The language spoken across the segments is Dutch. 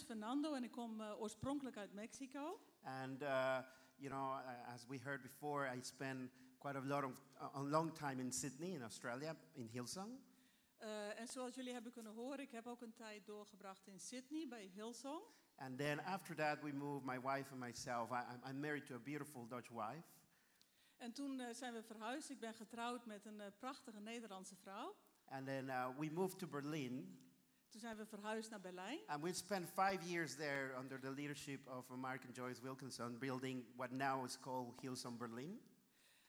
is Fernando en ik kom eh, oorspronkelijk uit Mexico. And, uh, you know, uh, as we heard before, I spent quite a, lot of, a long time in Sydney, in Australia, in Hillsong. Uh, en zoals jullie hebben kunnen horen, ik heb ook een tijd doorgebracht in Sydney bij Hillsong. And then after that, we moved, my wife and myself. I, I'm- married to a beautiful Dutch wife. En toen eh, zijn we verhuisd. Ik ben getrouwd met een prachtige Nederlandse vrouw. And then uh, we moved to Berlin. Toen zijn we verhuisd naar Berlijn. And we spent five years there under the leadership of American Joyce Wilkinson, building what now is called Hillsong Berlin.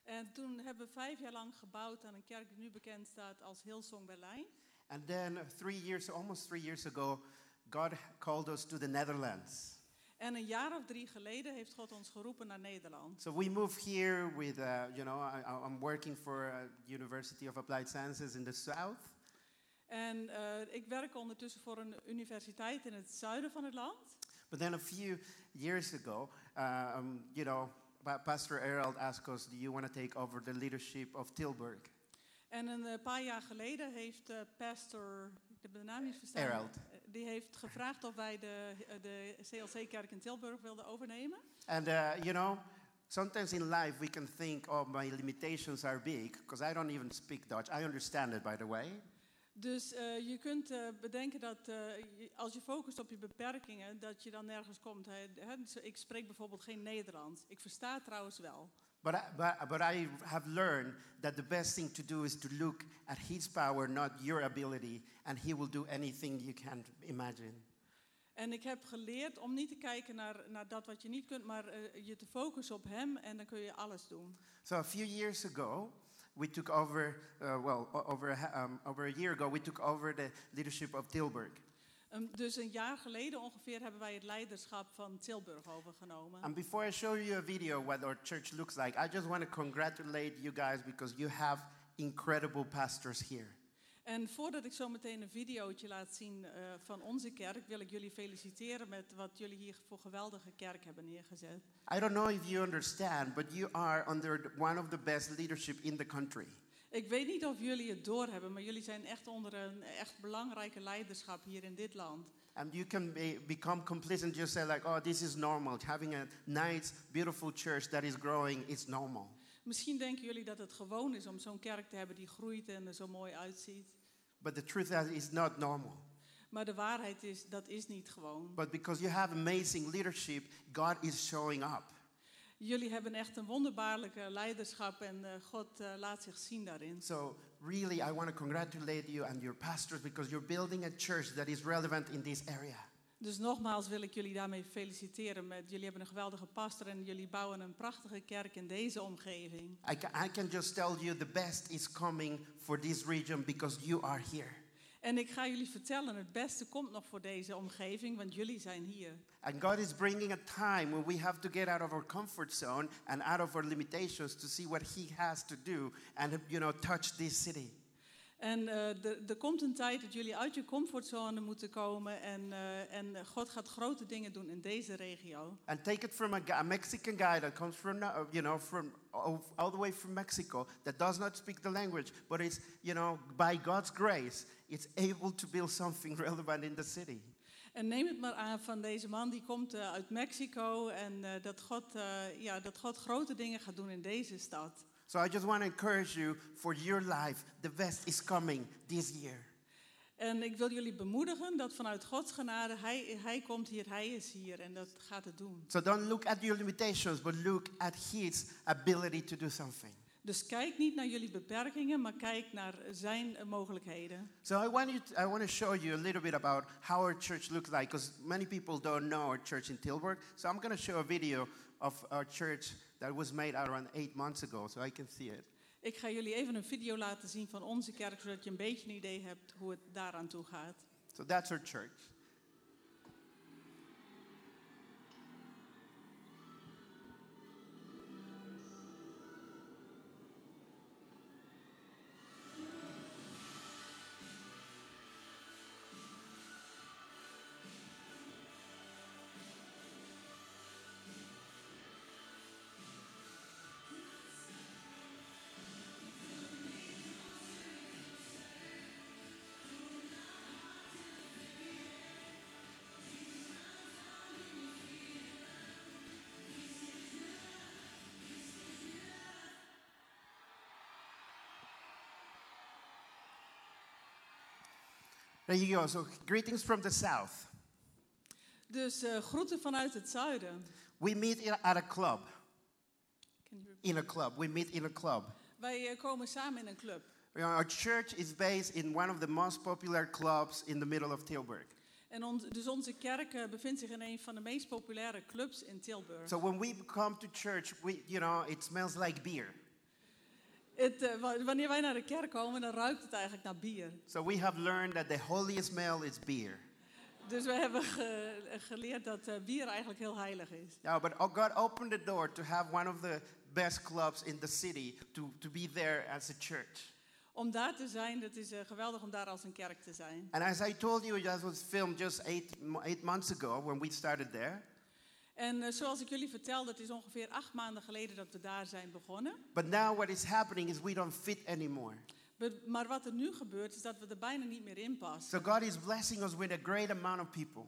En toen hebben we vijf jaar lang gebouwd aan een kerk die nu bekend staat als Hillsong Berlijn. And then three years, almost three years ago, God called us to the Netherlands. En een jaar of drie geleden heeft God ons geroepen naar Nederland. So we moved here with, uh, you know, I, I'm working for uh, University of Applied Sciences in the south. En eh, ik werk ondertussen voor een universiteit in het zuiden van het land. But then a few years ago, uh, um, you know, Pa- Pastor Erald asked us, do you want to take over the leadership of Tilburg? En een eh, paar jaar geleden heeft eh, pastor, ik heb de naam niet verstaan, Erald. die heeft gevraagd of wij de, de CLC-kerk in Tilburg wilden overnemen. And, uh, you know, sometimes in life we can think, oh, my limitations are big, because I don't even speak Dutch. I understand it, by the way. Dus eh, je kunt eh, bedenken dat je- als je focust op je beperkingen, dat je dan nergens komt. Hè. Hè, dus Ik spreek bijvoorbeeld geen Nederlands. Ik versta trouwens wel. But I, but, but I have learned that the best thing to do is to look at His power, not your ability, and He will do anything you can imagine. En ik heb geleerd om niet te kijken naar, naar dat wat je niet kunt, maar je te focussen op Hem en dan kun je alles doen. So a few years ago, we took over, uh, well, over a, um, over a year ago, we took over the leadership of Tilburg. Ehm, dus een jaar geleden ongeveer hebben wij het leiderschap van Tilburg overgenomen. And before I show you a video what our church looks like, I just want to congratulate you guys because you have incredible pastors here. En voordat ik zo meteen een videootje laat zien eh, van onze kerk, wil ik jullie feliciteren met wat jullie hier voor geweldige kerk hebben neergezet. I don't know if you understand, but you are under one of the best leadership in the country. Ik weet niet of jullie het doorhebben, maar jullie zijn echt onder een echt belangrijke leiderschap hier in dit land. And you can be, become complacent, just say like, oh, this is normal. Having a nice, beautiful church that is growing is normal. Misschien denken jullie dat het gewoon is om zo'n kerk te hebben die groeit en er zo mooi uitziet. But the truth is, it's not normal. Maar de waarheid is, dat is niet gewoon. But because you have amazing leadership, God is showing up. Jullie hebben echt een wonderbaarlijke leiderschap en eh, God eh, laat zich zien daarin. So, really, I want to congratulate you and your pastors because you're building a church that is relevant in this area. Dus nogmaals wil ik jullie daarmee feliciteren. Met, jullie hebben een geweldige pastor en jullie bouwen een prachtige kerk in deze omgeving. I can, I can just tell you the best is coming for this region because you are here. En ik ga jullie vertellen, het beste komt nog voor deze omgeving, want jullie zijn hier. And God is bringing a time when we have to get out of our comfort zone and out of our limitations to see what He has to do and, you know, touch this city. En eh, er- er komt een tijd dat jullie uit je comfortzone moeten komen en, eh, en God gaat grote dingen doen in deze regio. And take it from a, a Mexican guy that comes from, uh, you know, from all, all the way from Mexico that does not speak the language, but is, you know, by God's grace, it's able to build something relevant in the city. En neem het maar aan van deze man, die komt eh, uit Mexico en eh, dat, God, eh, ja, dat God grote dingen gaat doen in deze stad. So I just want to encourage you for your life. The best is coming this year. En ik wil jullie bemoedigen dat vanuit Gods genade, hij, hij komt hier, hij is hier en dat gaat het doen. So don't look at your limitations, but look at His ability to do something. Dus kijk niet naar jullie beperkingen, maar kijk naar zijn mogelijkheden. So I want you. To, I want to show you a little bit about how our church looks like, because many people don't know our church in Tilburg. So I'm going to show a video of our church that was made around eight months ago, so I can see it. Ik ga jullie even een video laten zien van onze kerk, zodat je een beetje een idee hebt hoe het daaraan toe gaat. So that's our church. So, greetings from the south. Dus eh, groeten vanuit het zuiden. We meet in, at a club. In a club. We meet in a club. Wij eh, komen samen in een club. Our church is based in one of the most popular clubs in the middle of Tilburg. En on- dus onze kerk eh, bevindt zich in een van de meest populaire clubs in Tilburg. So when we come to church, we, you know, it smells like beer. Het, eh, wa- wanneer wij naar de kerk komen, dan ruikt het eigenlijk naar bier. So we have learned that the holiest smell is beer. Dus we hebben ge- geleerd dat eh, bier eigenlijk heel heilig is. Yeah, but oh, God opened the door to have one of the best clubs in the city to, to be there as a church. Om daar te zijn, het is eh, geweldig om daar als een kerk te zijn. And as I told you, that was filmed just eight, eight months ago when we started there. En eh, zoals ik jullie vertelde, het is ongeveer acht maanden geleden dat we daar zijn begonnen. But now what is happening is we don't fit anymore. Maar wat er nu gebeurt, is dat we er bijna niet meer in passen. So God is blessing us with a great amount of people.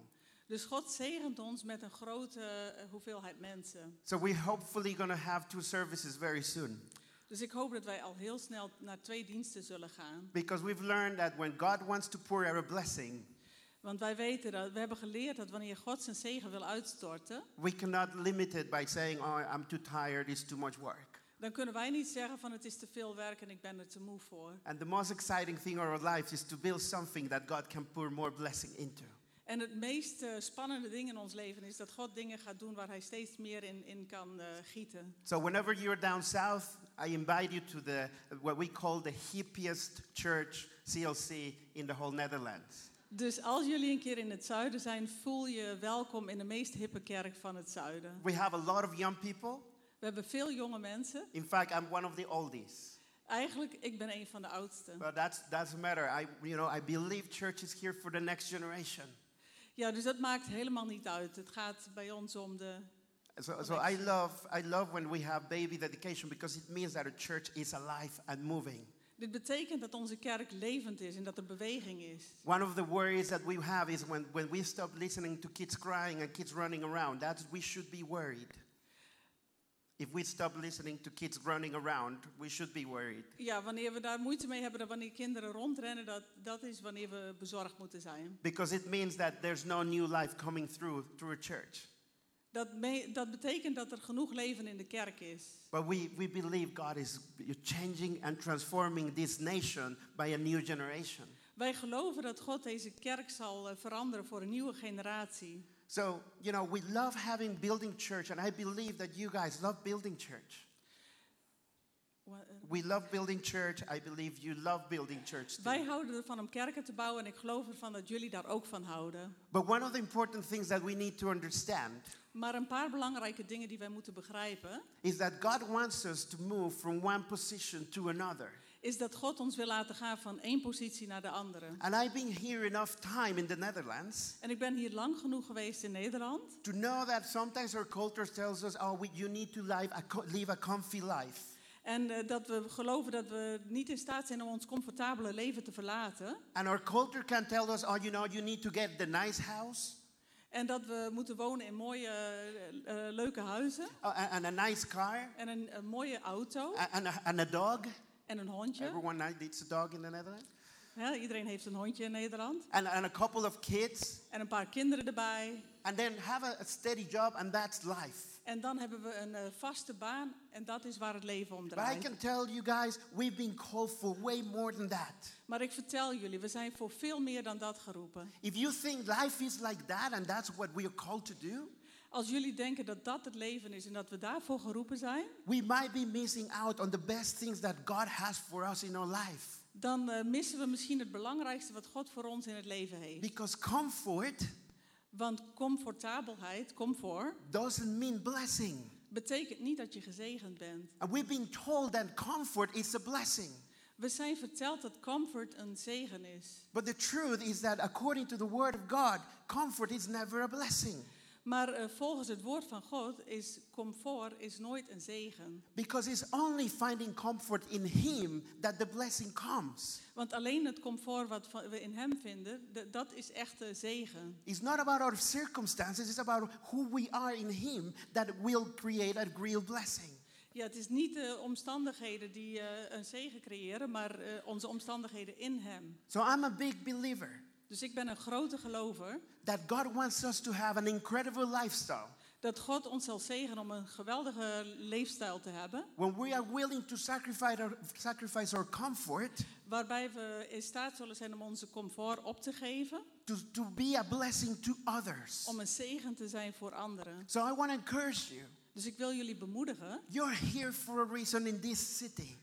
Dus God zegent ons met een grote eh, hoeveelheid mensen. So we're hopefully going to have two services very soon. Dus ik hoop dat wij al heel snel naar twee diensten zullen gaan. Because we've learned that when God wants to pour out a blessing, Want wij weten dat, we hebben geleerd dat wanneer God zijn zegen wil uitstorten, we cannot limit it by saying, oh, I'm too tired, it's too much work. dan kunnen wij niet zeggen van het is te veel werk en ik ben er te moe voor. And the most exciting thing in our lives is to build something that God can pour more blessing into. En het meest eh, spannende ding in ons leven is dat God dingen gaat doen waar hij steeds meer in, in kan eh, gieten. So whenever you're down south, I invite you to the what we call the hippiest church CLC in the whole Netherlands. Dus als jullie een keer in het zuiden zijn, voel je welkom in de meest hippe kerk van het zuiden. We have a lot of young people. We hebben veel jonge mensen. In fact, I'm one of the oldies. Eigenlijk, ik ben een van de oudsten. But that's doesn't matter. I you know I believe church is here for the next generation. Ja, dus dat maakt helemaal niet uit. Het gaat bij ons om de. So, so I love I love when we have baby dedication because it means that a church is alive and moving. Dit betekent dat onze kerk levend is en dat er beweging is. One of the worries that we have is when, when we stop listening to kids crying and kids running around. That's we should be worried. If we stop listening to kids running around, we should be worried. Ja, wanneer we daar moeite mee hebben, dat wanneer kinderen rondrennen, dat, dat is wanneer we bezorgd moeten zijn. Because it means that there's no new life coming through through a church. Dat, me- dat betekent dat er genoeg leven in de kerk is. But we, we believe God is changing and transforming this nation by a new generation. Wij geloven dat God deze kerk zal eh, veranderen voor een nieuwe generatie. So, you know, we love having building church, and I believe that you guys love building church. Eh, We love building church. I believe you love building church. too. Wij houden ervan om kerken te bouwen en ik geloof ervan dat jullie daar ook van houden. But one of the important things that we need to understand Maar een paar belangrijke dingen die wij moeten begrijpen, is that God wants us to move from one position to another. is dat God ons wil laten gaan van één positie naar de andere. And I've been here enough time in the Netherlands En ik ben hier lang genoeg geweest in Nederland. to know that sometimes our culture tells us, oh, we, you need to live a, live a comfy life. En eh, dat we geloven dat we niet in staat zijn om ons comfortabele leven te verlaten. And our culture can tell us, oh, you know, you need to get the nice house En dat we moeten wonen in mooie, eh, eh, leuke huizen. and and a nice car En een, een mooie auto. and a, and a dog. En een hondje. Everyone needs a dog in the Netherlands. Ja, iedereen heeft een hondje in Nederland. And, and a couple of kids. En een paar kinderen erbij. And then have a steady job, and that's life. En dan hebben we een eh, vaste baan. En dat is waar het leven om But I draait. can tell you guys, we've been called for way more than that. Maar ik vertel jullie, we zijn voor veel meer dan dat geroepen. If you think life is like that and that's what we are called to do, Als jullie denken dat dat het leven is en dat we daarvoor geroepen zijn, we might be missing out on the best things that God has for us in our life. dan eh, missen we misschien het belangrijkste wat God voor ons in het leven heeft. Because comfort Want comfortabelheid, comfort, doesn't mean blessing. betekent niet dat je gezegend bent. And we've been told that comfort is a blessing. We zijn verteld dat comfort een zegen is. But the truth is that according to the word of God, comfort is never a blessing. Maar eh, volgens het woord van God is comfort is nooit een zegen. Because it's only finding comfort in Him that the blessing comes. Want alleen het comfort wat we in Hem vinden, dat is echte zegen. It's not about our circumstances, it's about who we are in Him that will create a real blessing. Ja, het is niet de omstandigheden die eh, een zegen creëren, maar eh, onze omstandigheden in Hem. So I'm a big believer. Dus ik ben een grote gelover that God wants us to have an incredible lifestyle. dat God ons zal zegenen om een geweldige leefstijl te hebben. When we are willing to sacrifice our, sacrifice our comfort Waarbij we in staat zullen zijn om onze comfort op te geven. to, to be a blessing to others. Om een zegen te zijn voor anderen. So I want to encourage you. Dus ik wil jullie bemoedigen. You're here for a reason in this city.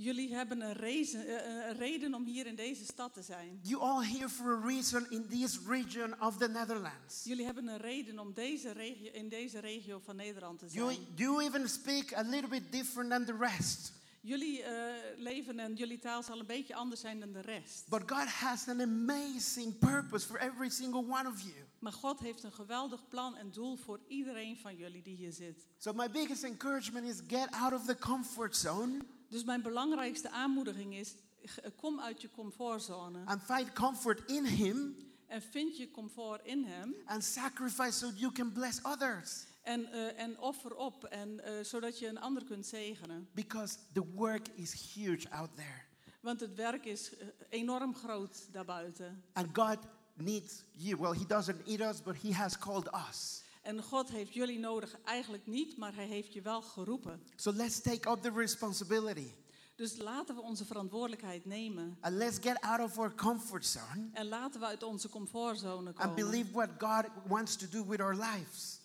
Jullie hebben een, rezen- eh, een reden om hier in deze stad te zijn. You all here for a reason in this region of the Netherlands. Jullie hebben een reden om deze regio, in deze regio van Nederland te You, zijn. you even speak a little bit different than the rest. Jullie eh, leven en jullie taal zal een beetje anders zijn dan de rest. But God has an amazing purpose for every single one of you. Maar God heeft een geweldig plan en doel voor iedereen van jullie die hier zit. So my biggest encouragement is get out of the comfort zone Dus mijn belangrijkste aanmoediging is: g- kom uit je comfortzone and find comfort in Him en vind je comfort in Hem and sacrifice so you can bless others. en, eh, en offer op, en, eh, zodat je een ander kunt zegenen. Because the work is huge out there. Want het werk is eh, enorm groot daarbuiten. And God needs you. Well, He doesn't need us, but He has called us. En God heeft jullie nodig eigenlijk niet, maar Hij heeft je wel geroepen. So let's take up the responsibility Dus laten we onze verantwoordelijkheid nemen. and let's get out of our comfort zone En laten we uit onze comfortzone and komen. believe what God wants to do with our lives.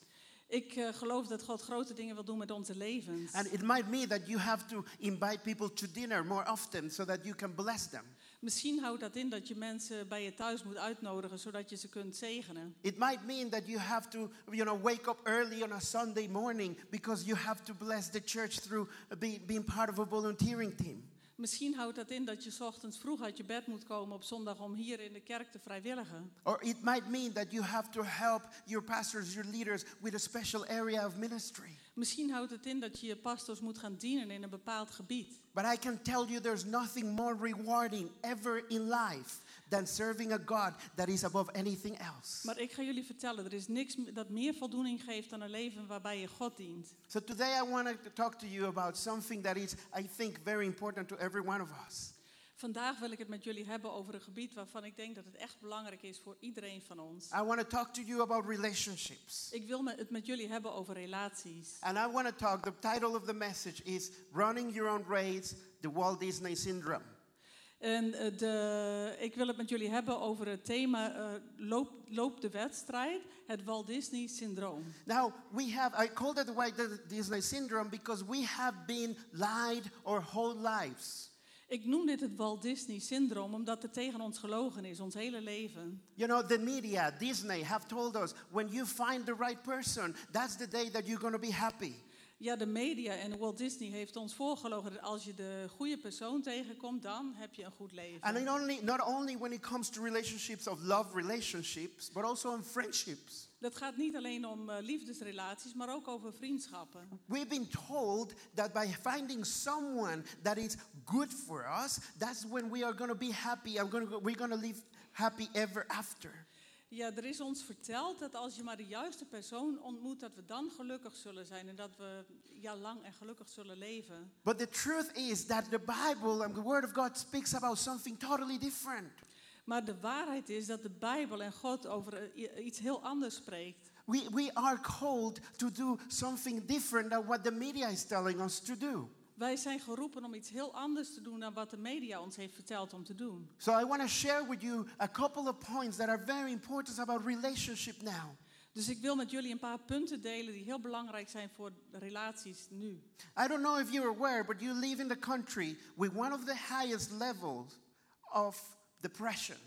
Ik eh, geloof dat God grote dingen wil doen met onze levens. And it might mean that you have to invite people to dinner more often so that you can bless them. Misschien houdt dat in dat je mensen bij je thuis moet uitnodigen, zodat je ze kunt zegenen. It might mean that you have to, you know, wake up early on a Sunday morning because you have to bless the church through be, being part of a volunteering team. Misschien houdt dat in dat je ochtends vroeg uit je bed moet komen op zondag om hier in de kerk te vrijwilligen. Or it might mean that you have to help your pastors, your leaders with a special area of ministry. Misschien houdt het in dat je je pastors moet gaan dienen in een bepaald gebied. But I can tell you there's nothing more rewarding ever in life than serving a God that is above anything else. Maar ik ga jullie vertellen, er is niks dat meer voldoening geeft dan een leven waarbij je God dient. So today I want to talk to you about something that is, I think, very important to every one of us. Vandaag wil ik het met jullie hebben over een gebied waarvan ik denk dat het echt belangrijk is voor iedereen van ons. I want to talk to you about relationships. Ik wil het met jullie hebben over relaties. And I want to talk, the title of the message is Running Your Own Race, the Walt Disney Syndrome. En eh, de, ik wil het met jullie hebben over het thema eh, loop, loop de wedstrijd, het Walt Disney syndroom. Now, we have, I called it the Walt Disney Syndrome because we have been lied our whole lives. Ik noem dit het Walt Disney syndroom omdat er tegen ons gelogen is, ons hele leven. You know, the media, Disney, have told us when you find the right person, that's the day that you're going to be happy. Ja, de media en Walt Disney heeft ons voorgelogen dat als je de goede persoon tegenkomt, dan heb je een goed leven. And not only, not only when it comes to relationships of love relationships, but also in friendships. Dat gaat niet alleen om eh, liefdesrelaties, maar ook over vriendschappen. We've been told that by finding someone that is good for us, that's when we are going to be happy and gonna go, we're going to live happy ever after. Ja, er is ons verteld dat als je maar de juiste persoon ontmoet, dat we dan gelukkig zullen zijn en dat we ja, lang en gelukkig zullen leven. But the truth is that the Bible and the Word of God speaks about something totally different. Maar de waarheid is dat de Bijbel en God over eh, iets heel anders spreekt. We, we are called to do something different than what the media is telling us to do. Wij zijn geroepen om iets heel anders te doen dan wat de media ons heeft verteld om te doen. So I want to share with you a couple of points that are very important about relationship now. Dus ik wil met jullie een paar punten delen die heel belangrijk zijn voor relaties nu. I don't know if you're aware, but you live in the country with one of the highest levels of depression.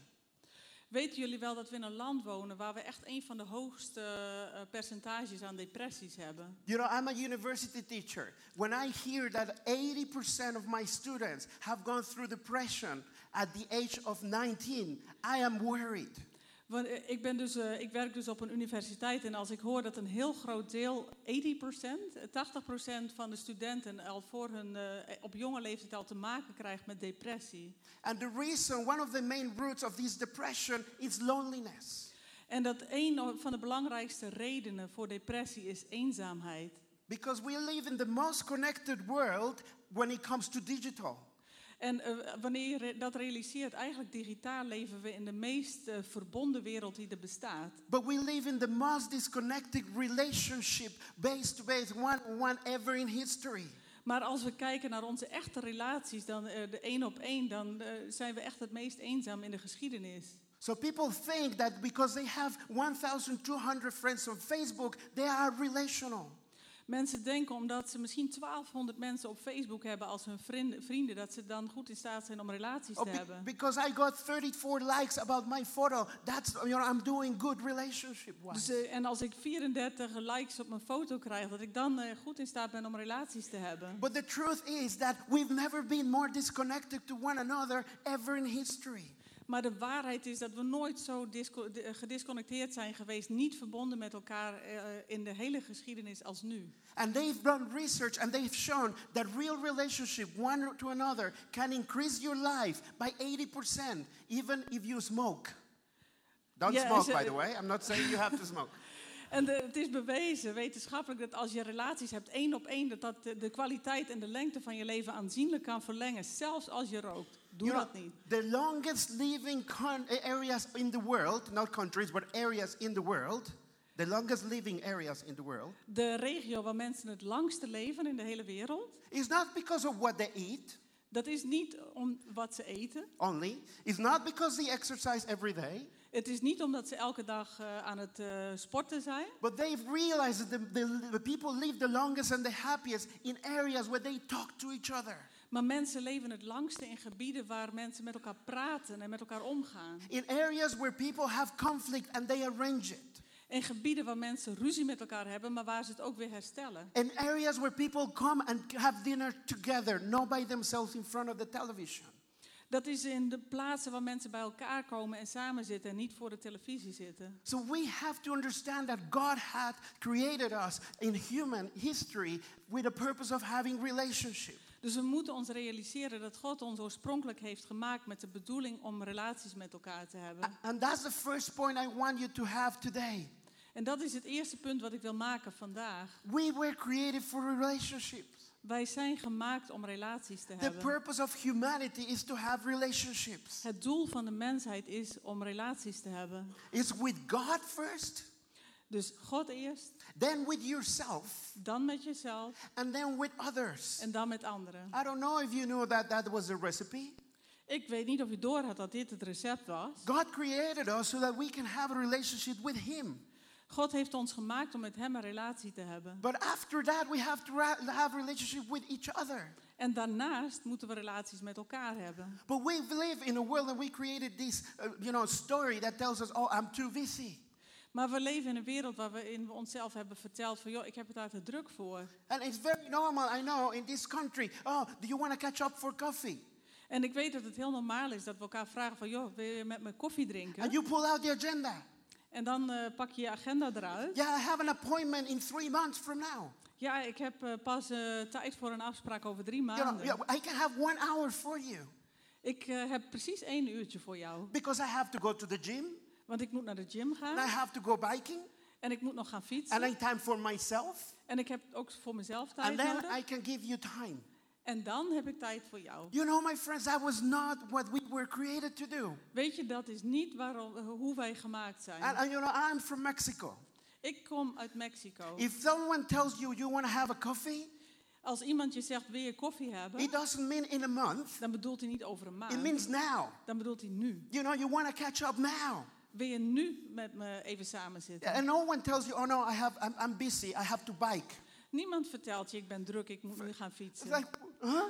Weten jullie wel dat we in een land wonen waar we echt een van de hoogste eh, percentages aan depressies hebben? You know, I'm a university teacher. When I hear that 80% of my students have gone through depression at the age of 19, I am worried. Want eh, ik, ben dus, eh, ik werk dus op een universiteit en als ik hoor dat een heel groot deel, 80%, eh, 80% van de studenten al voor hun, eh, op jonge leeftijd al te maken krijgt met depressie. And the reason, one of the main roots of this depression is loneliness. En dat een van de belangrijkste redenen voor depressie is eenzaamheid. Because we live in the most connected world when it comes to digital. En eh, wanneer je dat realiseert, eigenlijk digitaal leven we in de meest eh, verbonden wereld die er bestaat. But we live in the most disconnected relationship, base to base, one on one ever in history. Maar als we kijken naar onze echte relaties, dan eh, de één op één, dan zijn we echt het meest eenzaam in de geschiedenis. So people think that because they have 1,200 friends on Facebook, they are relational. Mensen denken omdat ze misschien 1200 mensen op Facebook hebben als hun vrienden, vrienden dat ze dan goed in staat zijn om relaties Or te be- hebben. because I got 34 likes about my photo, that's, you know, I'm doing good relationship wise. Dus, eh, en als ik 34 likes op mijn foto krijg, dat ik dan eh, goed in staat ben om relaties te hebben. But the truth is that we've never been more disconnected to one another ever in history. Maar de waarheid is dat we nooit zo de- gedisconnecteerd zijn geweest, niet verbonden met elkaar eh, in de hele geschiedenis als nu. And they've done research and they've shown that real relationship, one to another, can increase your life by 80%, even if you smoke. Don't Yeah, smoke, by the way. I'm not saying you have to smoke. En de- het is bewezen, wetenschappelijk, dat als je relaties hebt één op één, dat dat de, de kwaliteit en de lengte van je leven aanzienlijk kan verlengen, zelfs als je rookt. Doe You know, the longest living areas in the world, not countries, but areas in the world, the longest living areas in the world, De regio waar mensen het langste leven in de hele wereld, is not because of what they eat dat is niet om wat ze eten. only, it's not because they exercise every day, Het is niet omdat ze elke dag eh, aan het eh, sporten zijn. but they've realized that the, the, the people live the longest and the happiest in areas where they talk to each other. Maar mensen leven het langste in gebieden waar mensen met elkaar praten en met elkaar omgaan. In areas where people have conflict and they arrange it. In gebieden waar mensen ruzie met elkaar hebben, maar waar ze het ook weer herstellen. In areas where people come and have dinner together, not by themselves in front of the television. Dat is in de plaatsen waar mensen bij elkaar komen en samen zitten en niet voor de televisie zitten. So we have to understand that God had created us in human history with a purpose of having relationship. Dus we moeten ons realiseren dat God ons oorspronkelijk heeft gemaakt met de bedoeling om relaties met elkaar te hebben. And that's the first point I want you to have today. En dat is het eerste punt wat ik wil maken vandaag. We were created for relationships. Wij zijn gemaakt om relaties te The hebben. purpose of humanity is to have relationships. Het doel van de mensheid is om relaties te hebben. It's with God first, Dus God eerst, then with yourself, dan met jezelf and then with others. en dan met anderen. I don't know if you knew that that was the recipe. Ik weet niet of u door had dat dit het recept was. God created us so that we can have a relationship with Him. God heeft ons gemaakt om met hem een relatie te hebben. But after that, we have to have a relationship with each other. En daarnaast moeten we relaties met elkaar hebben. But we live in a world and we created this, uh, you know, story that tells us, oh, I'm too busy. Maar we leven in een wereld waarin we onszelf hebben verteld van... joh, ik heb het daar te druk voor. And it's very normal, I know, in this country. Oh, do you want to catch up for coffee? En ik weet dat het heel normaal is dat we elkaar vragen van... joh, wil je met me koffie drinken? And you pull out the agenda. En dan eh, pak je je agenda eruit. Yeah, I have an appointment in three months from now. Ja, ik heb eh, pas eh, tijd voor een afspraak over drie You know, maanden. yeah, I can have one hour for you Ik heb precies één uurtje voor jou. because I have to go to the gym Want ik moet naar de gym and I gaan. have to go biking En ik moet nog gaan and fietsen. I time for myself. En ik heb ook voor mezelf And tijd then nodig. I can give you time. En dan heb ik tijd voor jou. You know, my friends, that was not what we were created to do. Weet je, dat is niet waarom, eh, hoe wij gemaakt zijn. And, and you know, I'm from Mexico. Ik kom uit Mexico. If someone tells you you want to have a coffee, Als iemand je zegt, wil je koffie hebben? it doesn't mean in a month. Dan bedoelt hij niet over een It maand. means now. Dan bedoelt hij nu. You know, you want to catch up now. Wil je nu met me even samen zitten? And no one tells you, oh no, I have, I'm, I'm busy. I have to bike. Niemand vertelt je, ik ben druk, ik moet nu gaan It's fietsen. like, huh?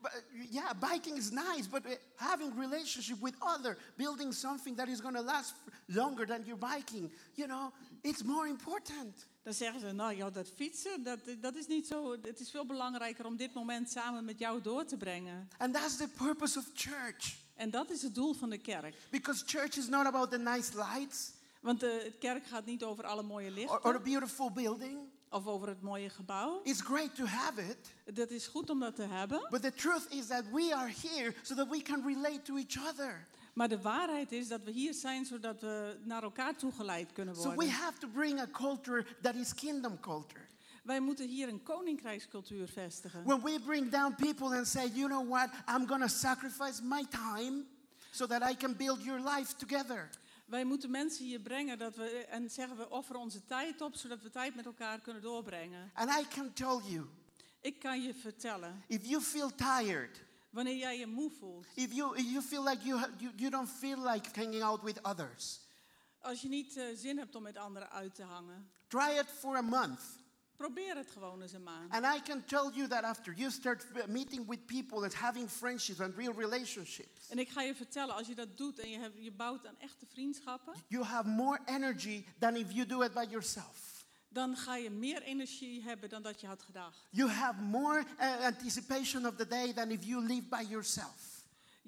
But, yeah, biking is nice, but uh, having relationship with other, building something that is going to last longer than your biking, you know, it's more important. Dan zeggen ze, nou ja, dat fietsen, dat, dat is niet zo. Het is veel belangrijker om dit moment samen met jou door te brengen. And that's the purpose of church. En dat is het doel van de kerk. Because church is not about the nice lights Want de het kerk gaat niet over alle mooie or, lichten or a beautiful building. of over het mooie gebouw. It's great to have it, Dat is goed om dat te hebben. but the truth is that we are here so that we can relate to each other. Maar de waarheid is dat we hier zijn zodat we naar elkaar toegeleid kunnen So we worden. have to bring a culture that is kingdom culture. Wij moeten hier een koninkrijkscultuur vestigen. When we bring down people and say, you know what, I'm going to sacrifice my time so that I can build your life together. Wij moeten mensen hier brengen dat we, en zeggen we offeren onze tijd op, zodat we tijd met elkaar kunnen doorbrengen. And I can tell you, Ik kan je vertellen, if you feel tired, wanneer jij je moe voelt, if you, if you feel like you, you, you don't feel like hanging out with others, als je niet eh, zin hebt om met anderen uit te hangen, try it for a month. Probeer het gewoon eens een maand. And I can tell you that after you start meeting with people and having friendships and real relationships, En ik ga je vertellen, als je dat doet en je, hebt, je bouwt aan echte vriendschappen, you have more energy than if you do it by yourself. dan ga je meer energie hebben dan dat je had gedacht. You have more uh, anticipation of the day than if you live by yourself.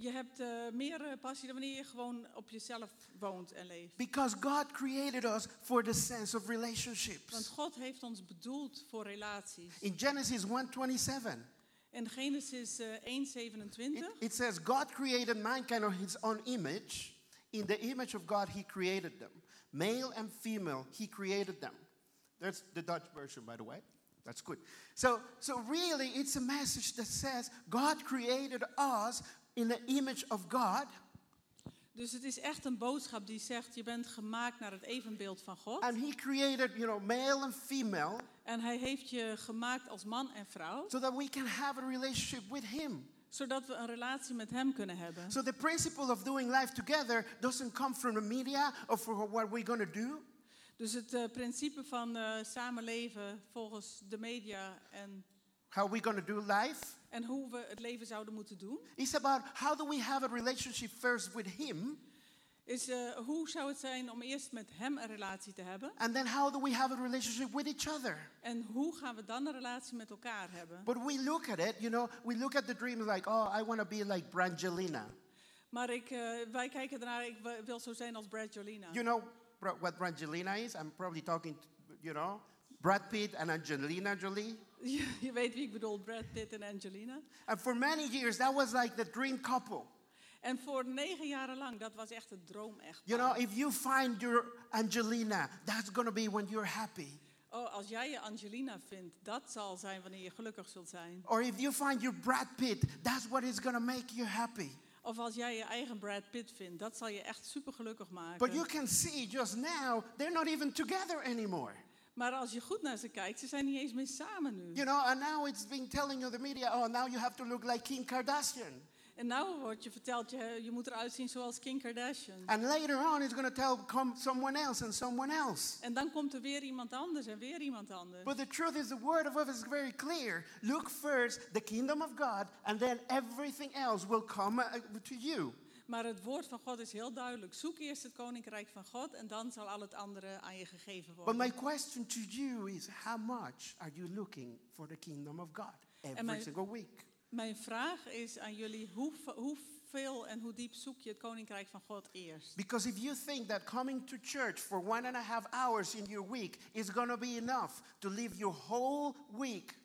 Je hebt eh, meer passie dan wanneer je gewoon op jezelf woont en leeft. Because God created us for the sense of Want relationships. God heeft ons bedoeld voor relaties. In Genesis 1:27, In Genesis eh, 1:27 it, it says God created mankind on his own image. In the image of God he created them. Male and female he created them. That's the Dutch version by the way. That's good. So so really it's a message that says God created us in the image of God. Dus het is echt een boodschap die zegt: je bent gemaakt naar het evenbeeld van God. And he created, you know, male and female En hij heeft je gemaakt als man en vrouw, so that we can have a relationship with him. zodat we een relatie met hem kunnen hebben. So the principle of doing life together doesn't come from the media or from what we're going to do. Dus het eh, principe van eh, samenleven volgens de media en, How we're going to do life. En hoe we het leven zouden moeten doen, It's about how do we have a relationship first with him is eh, hoe zou het zijn om eerst met hem een relatie te hebben and then how do we have a relationship with each other. en hoe gaan we dan een relatie met elkaar hebben. But we look at it, you know, we look at the dreams like, oh, I want to be like Brangelina. Maar ik, eh, wij kijken ernaar, ik wil zo zijn als Brad Jolina. You know what Brangelina is? I'm probably talking, to, you know, Brad Pitt and Angelina Jolie. Je, weet wie ik bedoel, Brad Pitt en Angelina. And for many years, that was like the dream couple. En voor negen jaren lang, dat was echt het droom echt. You know, if you find your Angelina, that's to be when you're happy. Oh, als jij je Angelina vindt, dat zal zijn wanneer je gelukkig zult zijn. Or if you find your Brad Pitt, that's what is to make you happy. Of als jij je eigen Brad Pitt vindt, dat zal je echt super gelukkig maken. But you can see just now, they're not even together anymore. Maar als je goed naar ze kijkt, ze zijn niet eens meer samen nu. You know, and now it's being telling you the media, oh, now you have to look like Kim Kardashian. En nou wordt je verteld, je, je moet eruit zien zoals Kim Kardashian. And later on, it's going to tell come someone else and someone else. En dan komt er weer iemand anders en weer iemand anders. But the truth is, the word of God is very clear. Look first the kingdom of God, and then everything else will come uh, to you. Maar het woord van God is heel duidelijk. Zoek eerst het koninkrijk van God en dan zal al het andere aan je gegeven But worden. my question to you is how much are you looking for the kingdom of God every my- single week? Mijn vraag is aan jullie, hoe, hoeveel en hoe diep zoek je het koninkrijk van God eerst? Because if you think that coming to church for one and a half hours in your week is going to be enough to live your whole week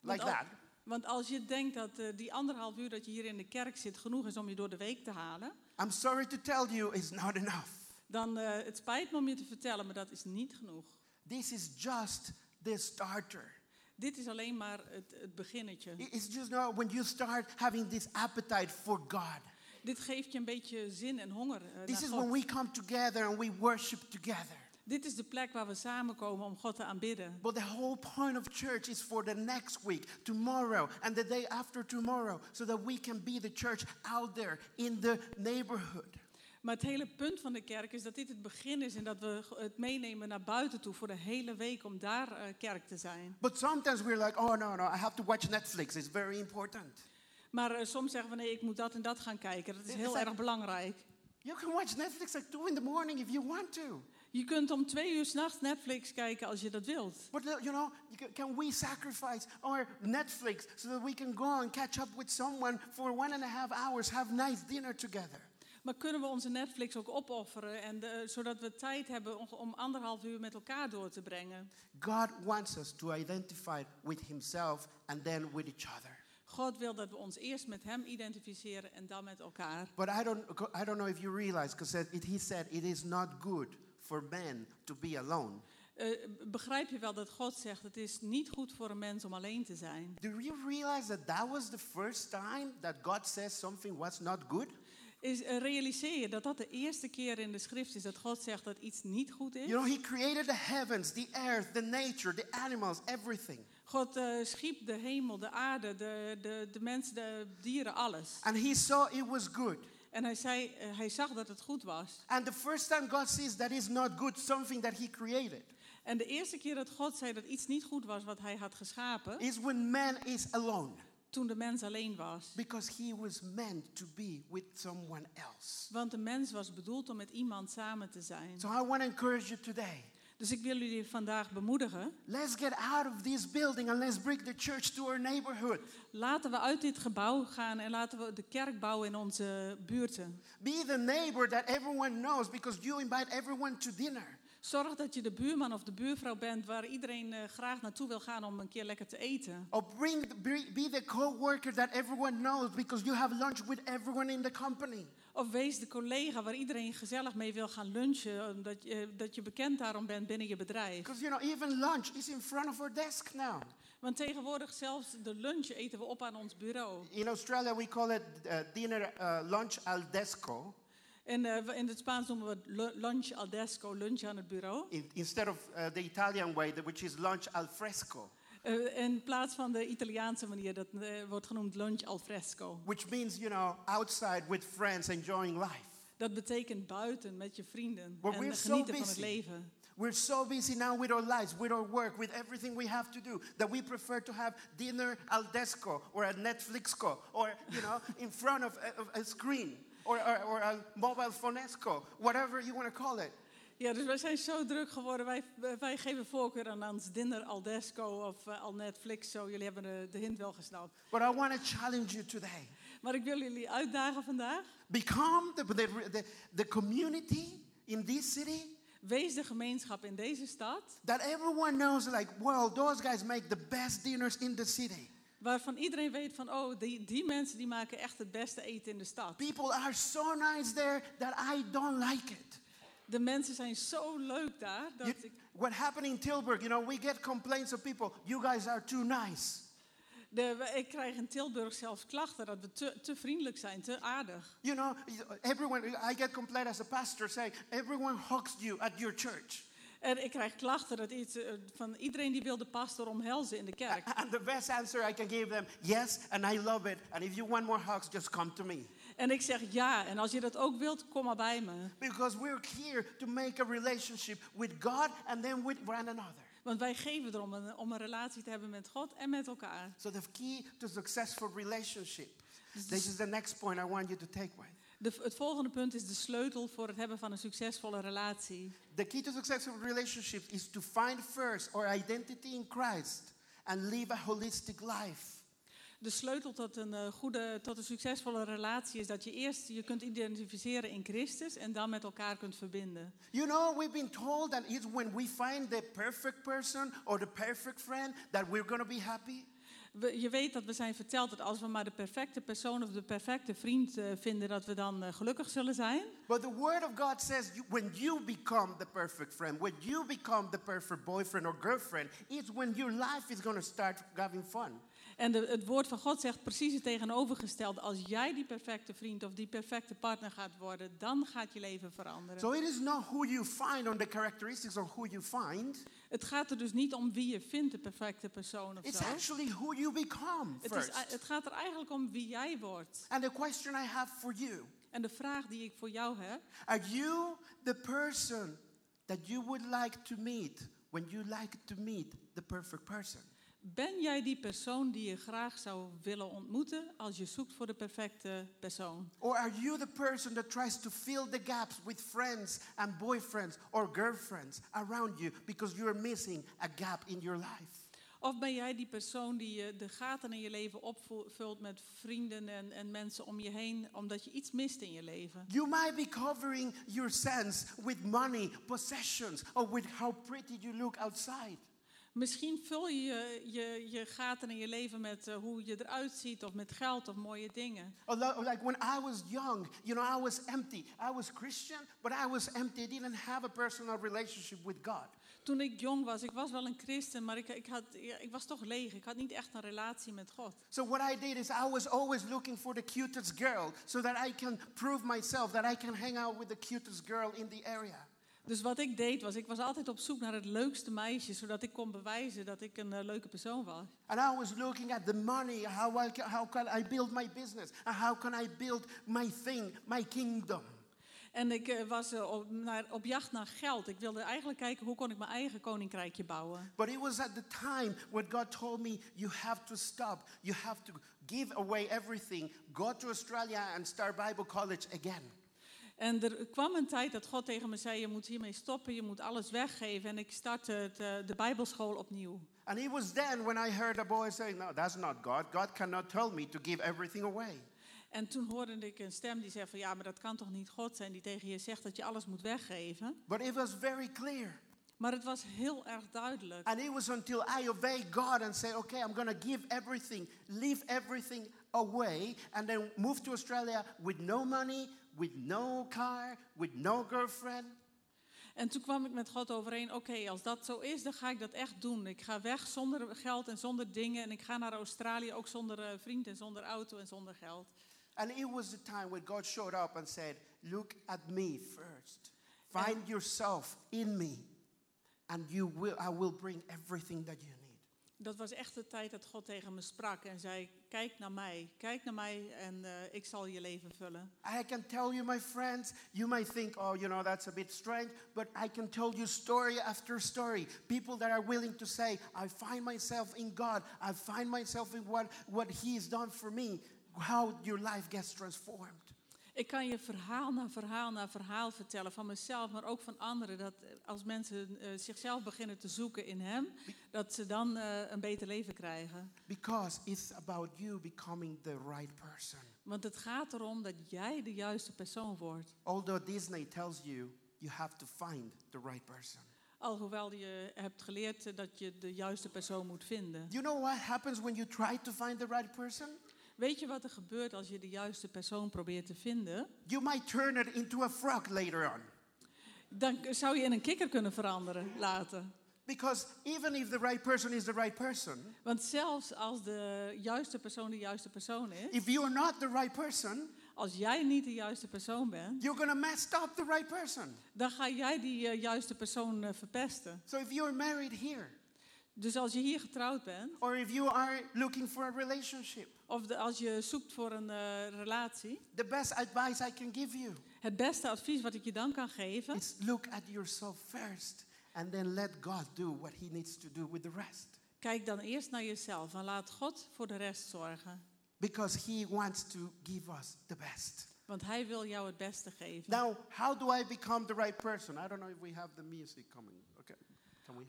like that, Want als je denkt dat eh, die anderhalf uur dat je hier in de kerk zit genoeg is om je door de week te halen, I'm sorry to tell you, it's not enough. dan uh, het spijt me om je te vertellen, maar dat is niet genoeg. This is just the starter. Dit is alleen maar het, het beginnetje. It- It's just not when you start having this appetite for God. Dit geeft je een beetje zin en honger eh, This naar is God. when we come together and we worship together. Dit is de plek waar we samenkomen om God te aanbidden. But the whole point of church is for the next week, tomorrow, and the day after tomorrow, so that we can be the church out there in the neighborhood. Maar het hele punt van de kerk is dat dit het begin is en dat we het meenemen naar buiten toe voor de hele week om daar eh, kerk te zijn. But sometimes we're like, oh, no, no, I have to watch Netflix. It's very important. Maar eh, soms zeggen we nee, ik moet dat en dat gaan kijken. Dat is heel erg belangrijk. You can watch Netflix at 2 in the morning if you want to. Je kunt om twee uur s'nachts Netflix kijken als je dat wilt. But, you know, you ca- can we sacrifice our Netflix so that we can go and catch up with someone for one and a half hours, have nice dinner together? Maar kunnen we onze Netflix ook opofferen en de- zodat we tijd hebben om, om anderhalf uur met elkaar door te brengen? God wants us to identify with Himself and then with each other. God wil dat we ons eerst met Hem identificeren en dan met elkaar. But I don't, I don't know if you realize, because he said it is not good for men to be alone. Eh, begrijp je wel dat God zegt: het is niet goed voor een mens om alleen te zijn? Do you realize that that was the first time that God says something was not good? Is, eh, realiseer je dat dat de eerste keer in de schrift is dat God zegt dat iets niet goed is? You know, He created the heavens, the earth, the nature, the animals, everything. God eh, schiep de hemel, de aarde, de, de, de mensen, de dieren, alles. And He saw it was good. En hij, zei, eh, hij zag dat het goed was. And the first time God sees that is not good, something that He created, En de eerste keer dat God zei dat iets niet goed was wat hij had geschapen, is when man is alone. toen de mens alleen was. Because he was meant to be with someone else. Want de mens was bedoeld om met iemand samen te zijn. So I want to encourage you today. Dus ik wil jullie vandaag bemoedigen. Let's get out of this building and let's bring the church to our neighborhood. Laten we uit dit gebouw gaan en laten we de kerk bouwen in onze buurten. Be the neighbor that everyone knows because you invite everyone to dinner. Zorg dat je de buurman of de buurvrouw bent waar iedereen eh, graag naartoe wil gaan om een keer lekker te eten. Or bring, be be the co-worker that everyone knows because you have lunch with everyone in the company. Of wees de collega waar iedereen gezellig mee wil gaan lunchen, omdat je, dat je bekend daarom bent binnen je bedrijf. Because you know, even lunch is in front of our desk now. Want tegenwoordig zelfs de lunch eten we op aan ons bureau. In Australia, we call it uh, dinner, uh, lunch al desco. En eh, in het Spaans noemen we het lunch al desco, lunch aan het bureau. In, instead of uh, the Italian way, that- which is lunch al fresco, Eh, in plaats van de Italiaanse manier, dat eh, wordt genoemd lunch al fresco. which means, you know, outside with friends enjoying life. Dat betekent buiten met je vrienden But en so genieten van het leven. We're so busy now with our lives, with our work, with everything we have to do, that we prefer to have dinner al desco or a Netflixco or, you know, in front of a, of a screen or, or, or a mobile phonesco, whatever you want to call it. Ja, dus wij zijn zo druk geworden. Wij, wij geven voorkeur aan ons dinner al desco of eh, al Netflix. Zo, jullie hebben de, de hint wel gesnapt. But I want to challenge you today. Maar ik wil jullie uitdagen vandaag. Become the, the, the, the community in this city Wees de gemeenschap in deze stad. that everyone knows, like, well, those guys make the best dinners in the city. Waarvan iedereen weet van, oh, die, die mensen die maken echt het beste eten in de stad. People are so nice there that I don't like it. De mensen zijn zo leuk daar. Dat You- ik, what happened in Tilburg, you know, we get complaints of people, you guys are too nice. de, ik krijg in Tilburg zelfs klachten dat we te, te vriendelijk zijn, te aardig. You know, everyone, I get complaint as a pastor saying, everyone hugs you at your church. En ik krijg klachten dat iets, eh, van iedereen die wil de pastor omhelzen in de kerk. And the best answer I can give them, yes, and I love it. And if you want more hugs, just come to me. En ik zeg ja, en als je dat ook wilt, kom maar bij me. Because we're here to make a relationship with God and then with one another. Want wij geven erom een, om een relatie te hebben met God en met elkaar. So the key to successful relationship. This is the next point I want you to take with. De, het volgende punt is de sleutel voor het hebben van een succesvolle relatie. The key to successful relationships is to find first our identity in Christ and live a holistic life. De sleutel tot een, eh, goede, tot een succesvolle relatie is dat je eerst je kunt identificeren in Christus en dan met elkaar kunt verbinden. You know, we've been told that it's when we find the perfect person or the perfect friend that we're going to be happy. We- je weet dat we zijn verteld dat als we maar de perfecte persoon of de perfecte vriend eh, vinden, dat we dan eh, gelukkig zullen zijn. But the Word of God says you, when you become the perfect friend, when you become the perfect boyfriend or girlfriend, it's when your life is going to start having fun. En de, het woord van God zegt precies het tegenovergestelde. Als jij die perfecte vriend of die perfecte partner gaat worden, dan gaat je leven veranderen. So it is not who you find on the characteristics of who you find. Het gaat er dus niet om wie je vindt, de perfecte persoon of It's zo. actually who you become Het, is, first. het gaat er eigenlijk om wie jij wordt. And the question I have for you En de vraag die ik voor jou heb, are you the person that you would like to meet when you like to meet the perfect person? Ben jij die persoon die je graag zou willen ontmoeten als je zoekt voor de perfecte persoon? Or are you the person that tries to fill the gaps with friends and boyfriends or girlfriends around you because you're missing a gap in your life? Of ben jij die persoon die de gaten in je leven opvult met vrienden en, en mensen om je heen, omdat je iets mist in je leven? You might be covering your sins with money, possessions, or with how pretty you look outside. Misschien vul je je, je, gaten in je leven met eh, hoe je eruit ziet, of met geld of mooie dingen. Or or like when I was young, you know, I was empty. I was Christian, but I was empty. I didn't have a personal relationship with God. Toen ik jong was, ik was wel een christen, maar ik, ik, had, ik was toch leeg. Ik had niet echt een relatie met God. So what I did is I was always looking for the cutest girl so that I can prove myself that I can hang out with the cutest girl in the area. Dus wat ik deed was, ik was altijd op zoek naar het leukste meisje, zodat ik kon bewijzen dat ik een eh, leuke persoon was. And I was looking at the money, how, I how can I build my business, and how can I build my thing, my kingdom. En ik eh, was eh, op, naar, op jacht naar geld. Ik wilde eigenlijk kijken hoe kon ik mijn eigen koninkrijkje bouwen. But it was at the time when God told me, you have to stop. You have to give away everything. Go to Australia and start Bible college again. En er kwam een tijd dat God tegen me zei: Je moet hiermee stoppen, je moet alles weggeven. En ik startte het, eh, de Bijbelschool opnieuw. And it was then when I heard a boy saying, No, that's not God. God cannot tell me to give everything away. En toen hoorde ik een stem die zei: van, Ja, maar dat kan toch niet God zijn die tegen je zegt dat je alles moet weggeven. But it was very clear. Maar het was heel erg duidelijk. And it was until I obeyed God and said, okay, I'm going to give everything, leave everything away, and then move to Australia with no money, with no car, with no girlfriend. En toen kwam ik met God overeen: Oké, als dat zo is, dan ga ik dat echt doen. Ik ga weg zonder geld en zonder dingen. En ik ga naar Australië ook zonder eh, vriend en zonder auto en zonder geld. And it was the time when God showed up and said, Look at me first. Find yourself in me, and you will, I will bring everything that you need. Dat was echt de tijd dat God tegen me sprak en zei: Kijk naar mij, kijk naar mij en eh, ik zal je leven vullen. I can tell you, my friends, you might think, oh, you know, that's a bit strange, but I can tell you story after story. People that are willing to say, I find myself in God, I find myself in what, what He has done for me, how your life gets transformed. Ik kan je verhaal na verhaal na verhaal vertellen van mezelf, maar ook van anderen. Dat als mensen eh, zichzelf beginnen te zoeken in Hem, dat ze dan eh, een beter leven krijgen. Because it's about you becoming the right person. Want het gaat erom dat jij de juiste persoon wordt. Although Disney tells you, you have to find the right person. Alhoewel je hebt geleerd dat je de juiste persoon moet vinden. You know what happens when you try to find the right person? Weet je wat er gebeurt als je de juiste persoon probeert te vinden? You might turn it into a frog later on. Dan zou je in een kikker kunnen veranderen later. Because even if the right person is the right person, Want zelfs als de juiste persoon de juiste persoon is, if you are not the right person, als jij niet de juiste persoon bent, you're mess up the right person. dan ga jij die eh, juiste persoon eh, verpesten. So if you're married here, Dus als je hier getrouwd bent, or if you are looking for a relationship, of de- als je zoekt voor een eh, relatie, the best advice I can give you het beste advies wat ik je dan kan geven, is look at yourself first and then let God do what he needs to do with the rest. kijk dan eerst naar jezelf en laat God voor de rest zorgen. Because he wants to give us the best. Want hij wil jou het beste geven. Now, how do I become the right person? I don't know if we have the music coming.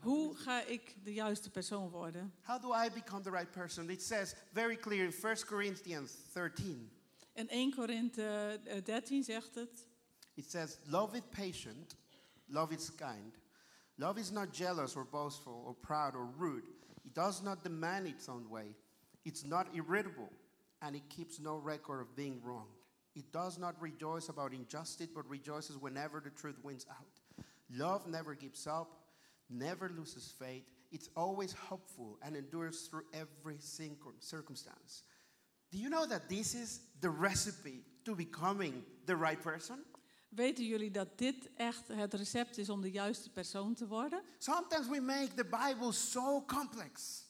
Hoe ga ik de juiste persoon worden? How do I become the right person? It says very clear in 1 Corinthians 13. In 1 Korinthe eh, 13 zegt het. It says, Love is patient, love is kind. Love is not jealous or boastful or proud or rude. It does not demand its own way. It's not irritable, and it keeps no record of being wronged. It does not rejoice about injustice, but rejoices whenever the truth wins out. Love never gives up, never loses faith. It's always hopeful and endures through every circum- circumstance. Do you know that this is the recipe to becoming the right person? Weten jullie dat dit echt het recept is om de juiste persoon te worden? Sometimes we make the Bible so complex.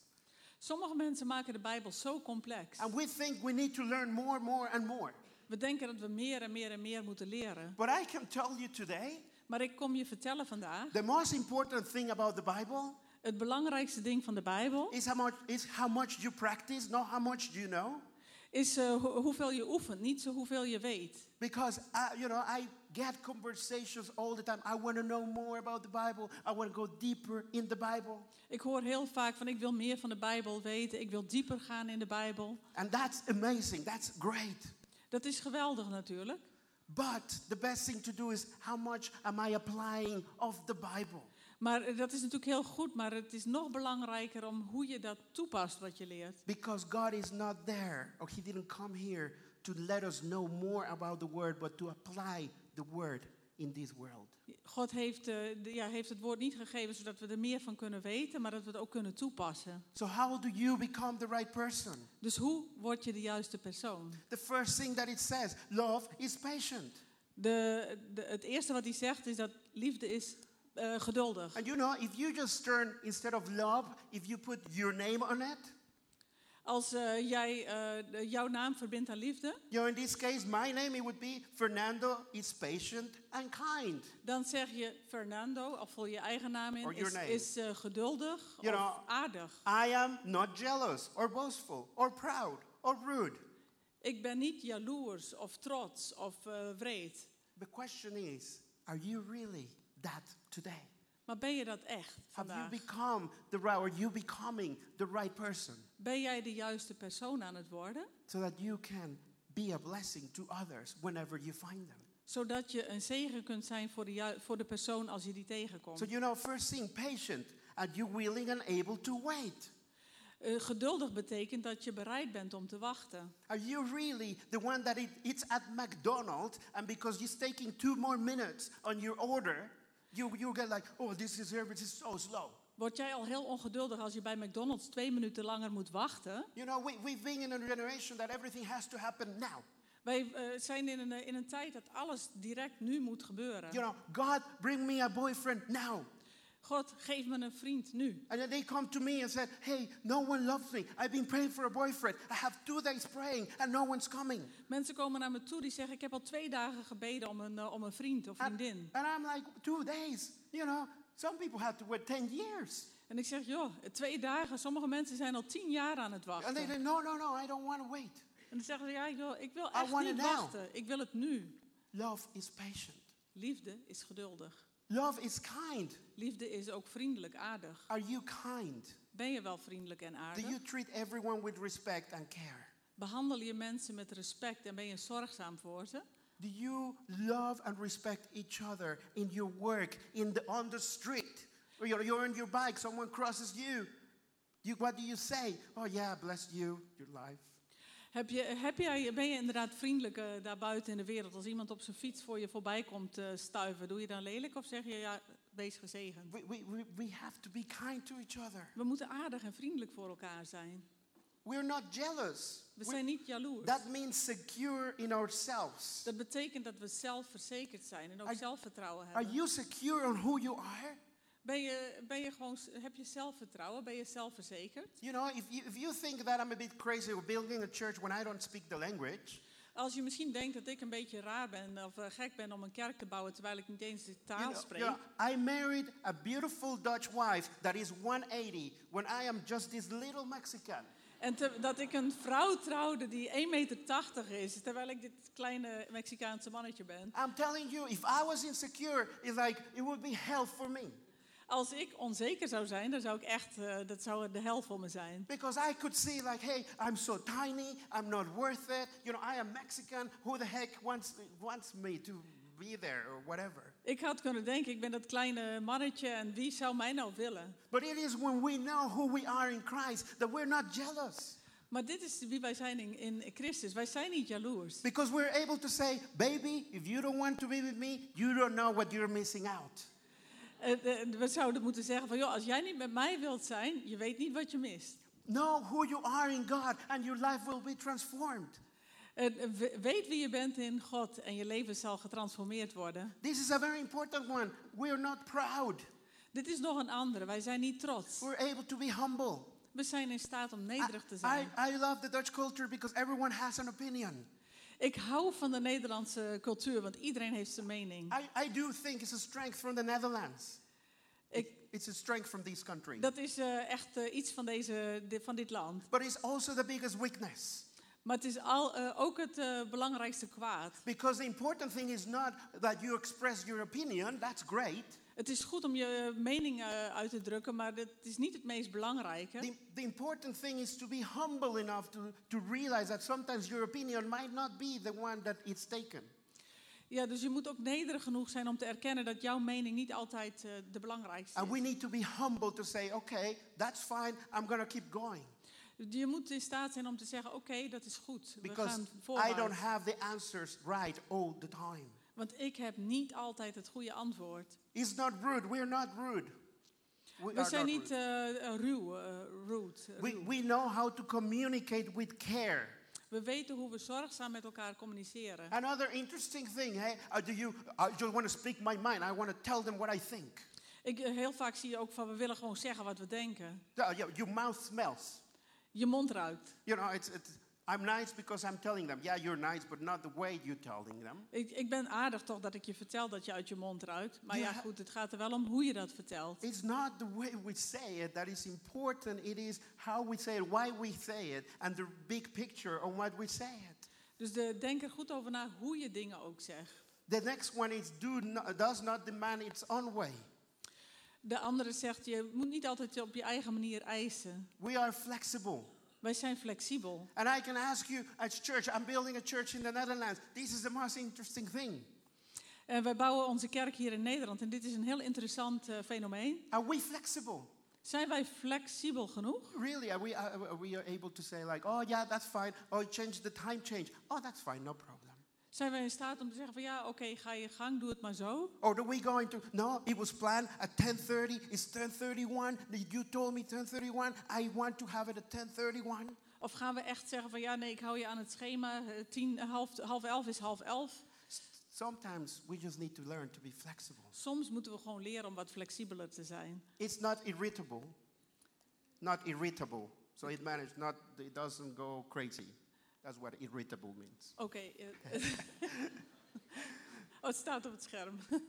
Sommige mensen maken de Bijbel zo complex. And we think we need to learn more, more, and more. We denken dat we meer en meer en meer moeten leren. But I can tell you today Maar ik kom je vertellen vandaag, the most important thing about the Bible het belangrijkste ding van de Bijbel is how much, is how much you practice, not how much you know. is eh, ho- hoeveel je oefent, niet zo hoeveel je weet. Because I, you know, I get conversations all the time. I want to know more about the Bible. I want to go deeper in the Bible. Ik hoor heel vaak van ik wil meer van de Bijbel weten, ik wil dieper gaan in de Bijbel. And that's amazing. That's great. Dat is geweldig natuurlijk. But the best thing to do is how much am I applying of the Bible? Maar dat is natuurlijk heel goed, maar het is nog belangrijker om hoe je dat toepast wat je leert. Because God is not there, or He didn't come here to let us know more about the Word, but to apply the Word in this world. God heeft, de- ja, heeft het woord niet gegeven zodat we er meer van kunnen weten, maar dat we het ook kunnen toepassen. So, how do you become the right person? Dus hoe word je de juiste persoon? The first thing that it says love is patient. De, de, het eerste wat hij zegt is dat liefde is eh, geduldig. And you know, if you just turn, instead of love, if you put your name on it, Als eh, jij de- jouw naam verbindt aan liefde, you know, in this case, my name, it would be Fernando is patient and kind. dan zeg je Fernando, of vul je eigen naam in, is, is eh, geduldig You of know- aardig. I am not jealous or boastful or proud or rude. Ik ben niet jaloers of trots of wreed. The question is, are you really that today? Maar ben je dat echt Have you vandaag? become the right, or you becoming the right person Ben jij de juiste persoon aan het worden? so that you can be a blessing to others whenever you find them? Zodat je een zegen kunt zijn voor de, voor de persoon als je die tegenkomt. So, you know, first thing, patient. Are you willing and able to wait? Eh, geduldig betekent dat je bereid bent om te wachten. Are you really the one that it, it's at McDonald's and because it's taking two more minutes on your order, you, you get like, oh, this is service is so slow. Word jij al heel ongeduldig als je bij McDonald's twee minuten langer moet wachten? You know, we, we've been in a generation that everything has to happen now. Wij eh, zijn in een, in een tijd dat alles direct nu moet gebeuren. You know, God, bring me a boyfriend now. God, geef me een vriend nu. And then they come to me and said, hey, no one loves me. I've been praying for a boyfriend. I have two days praying and no one's coming. Mensen komen naar me toe die zeggen: Ik heb al twee dagen gebeden om een, eh, om een vriend of And, vriendin. and I'm like, two days? You know, some people have to wait 10 years. En ik zeg: Joh, twee dagen. Sommige mensen zijn al tien jaar aan het And wachten. they say, no, no, no, I don't want to wait. En dan zeggen ze: Ja, joh, ik wil echt niet wachten. Ik wil het nu. Love is patient. Liefde is geduldig. Love is kind. Liefde is ook vriendelijk, aardig. Are you kind? Ben je wel vriendelijk en aardig? Do you treat everyone with respect and care? Behandel je mensen met respect en ben je zorgzaam voor ze? Do you love and respect each other in your work, in the, on the street? Or you're, you're on your bike, someone crosses you. you. What do you say? Oh, yeah, bless you, your life. Heb je, heb jij, ben je inderdaad vriendelijk eh, daarbuiten in de wereld? Als iemand op zijn fiets voor je voorbij komt eh, stuiven, doe je dan lelijk of zeg je ja, wees gezegend? We, we, we, we have to be kind to each other. We moeten aardig en vriendelijk voor elkaar zijn. We're not jealous. We We- zijn niet jaloers. that means secure in ourselves. Dat betekent dat we zelfverzekerd zijn en ook Are- zelfvertrouwen Are hebben. you secure on who you are? Ben je, ben je gewoon, heb je zelfvertrouwen? Ben je zelfverzekerd? You know, if you, if you think that I'm a bit crazy or building a church when I don't speak the language, Als je misschien denkt dat ik een beetje raar ben of eh, gek ben om een kerk te bouwen terwijl ik niet eens de you taal know, spreek. you know, I married a beautiful Dutch wife that is 180 when I am just this little Mexican. En te- dat ik een vrouw trouwde die 1,80 meter is, terwijl ik dit kleine Mexicaanse mannetje ben. I'm telling you, if I was insecure, it's like it would be hell for me. Als ik onzeker zou zijn, dan zou ik echt, eh, dat zou de hel voor me zijn. Because I could see, like, hey, I'm so tiny, I'm not worth it. You know, I am Mexican. Who the heck wants, wants me to be there or whatever? Ik had kunnen denken, ik ben dat kleine mannetje en wie zou mij nou willen? But it is when we know who we are in Christ that we're not jealous. Maar dit is wie wij zijn in, in Christus. Wij zijn niet jaloers. Because we're able to say, baby, if you don't want to be with me, you don't know what you're missing out. Eh, eh, we zouden moeten zeggen van, joh, als jij niet met mij wilt zijn, je weet niet wat je mist. Know who you are in God, and your life will be transformed. Eh, we- weet wie je bent in God en je leven zal getransformeerd worden. This is a very important one. We're not proud. Dit is nog een andere. Wij zijn niet trots. We're able to be humble. We zijn in staat om I, nederig te I, zijn. I love the Dutch culture because everyone has an opinion. Ik hou van de Nederlandse cultuur, want iedereen heeft zijn mening. I, I do think it's a strength from the Netherlands. Ik, It's a strength from this country. dat is eh, echt eh, iets van, deze, di- van dit land. But it's also the biggest weakness. Maar het is al, eh, ook het eh, belangrijkste kwaad. Because the important thing is not that you express your opinion, that's great. Het is goed om je mening eh, uit te drukken, maar het is niet het meest belangrijke. The, the important thing is to be humble enough to, to realize that sometimes your opinion might not be the one that it's taken. Ja, dus je moet ook nederig genoeg zijn om te erkennen dat jouw mening niet altijd eh, de belangrijkste And we is. need to be humble to say, okay, that's fine, I'm going to keep going. Je moet in staat zijn om te zeggen, oké, dat is goed. We Because gaan I don't voorwaarts. have the answers right all the time. Want ik heb niet altijd het goede antwoord. It's not rude. We're not rude. We We are zijn niet rude. eh, ruw, eh, rude. We, we know how to communicate with care. We weten hoe we zorgzaam met elkaar communiceren. Another interesting thing, hey, uh, do you, I just want to speak my mind. I want to tell them what I think. Ik, heel vaak zie je ook van we willen gewoon zeggen wat we denken. Yeah, your mouth smells. Je mond ruikt. You know, it's, it's, I'm nice because I'm telling them. Yeah, you're nice, but not the way you're telling them. Ik, ik ben aardig toch dat ik je vertel dat je uit je mond ruikt. Maar ja, Ja. goed, het gaat er wel om hoe je dat vertelt. It's not the way we say it that is important. It is how we say it, why we say it, and the big picture on what we say it. Dus de, denk er goed over na hoe je dingen ook zegt. The next one is do not, does not demand its own way. De andere zegt, je moet niet altijd op je eigen manier eisen. We are flexible. Wij zijn flexibel. And I can ask you, as church, I'm building a church in the Netherlands. This is the most interesting thing. En wij bouwen onze kerk hier in Nederland. En dit is een heel interessant eh, fenomeen. Are we flexible? Zijn wij flexibel genoeg? Really? Are we, are, are we able to say, like, oh, yeah, that's fine. Oh, change the time change. Oh, that's fine, no problem. Zijn wij in staat om te zeggen van ja, oké, ga je gang, doe het maar zo. Or are we going to, no, it was planned at 10.30. It's 10.31. You told me 10.31. I want to have it at 10.31. Of gaan we echt zeggen van ja, nee, ik hou je aan het schema. eh, Tien, half, half elf is half elf. Sometimes we just need to learn to be flexible. Soms moeten we gewoon leren om wat flexibeler te zijn. It's not irritable. Not irritable. So it managed not, it doesn't go crazy. That's what irritable means. Oké. eh, oh, het staat op het scherm.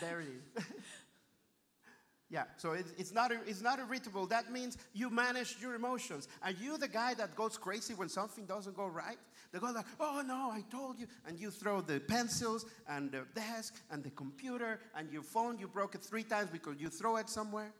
There it is. yeah, so it's, it's, not, it's not irritable. That means you manage your emotions. Are you the guy that goes crazy when something doesn't go right? They go like, oh no, I told you. And you throw the pencils and the desk and the computer and your phone. You broke it three times because you throw it somewhere.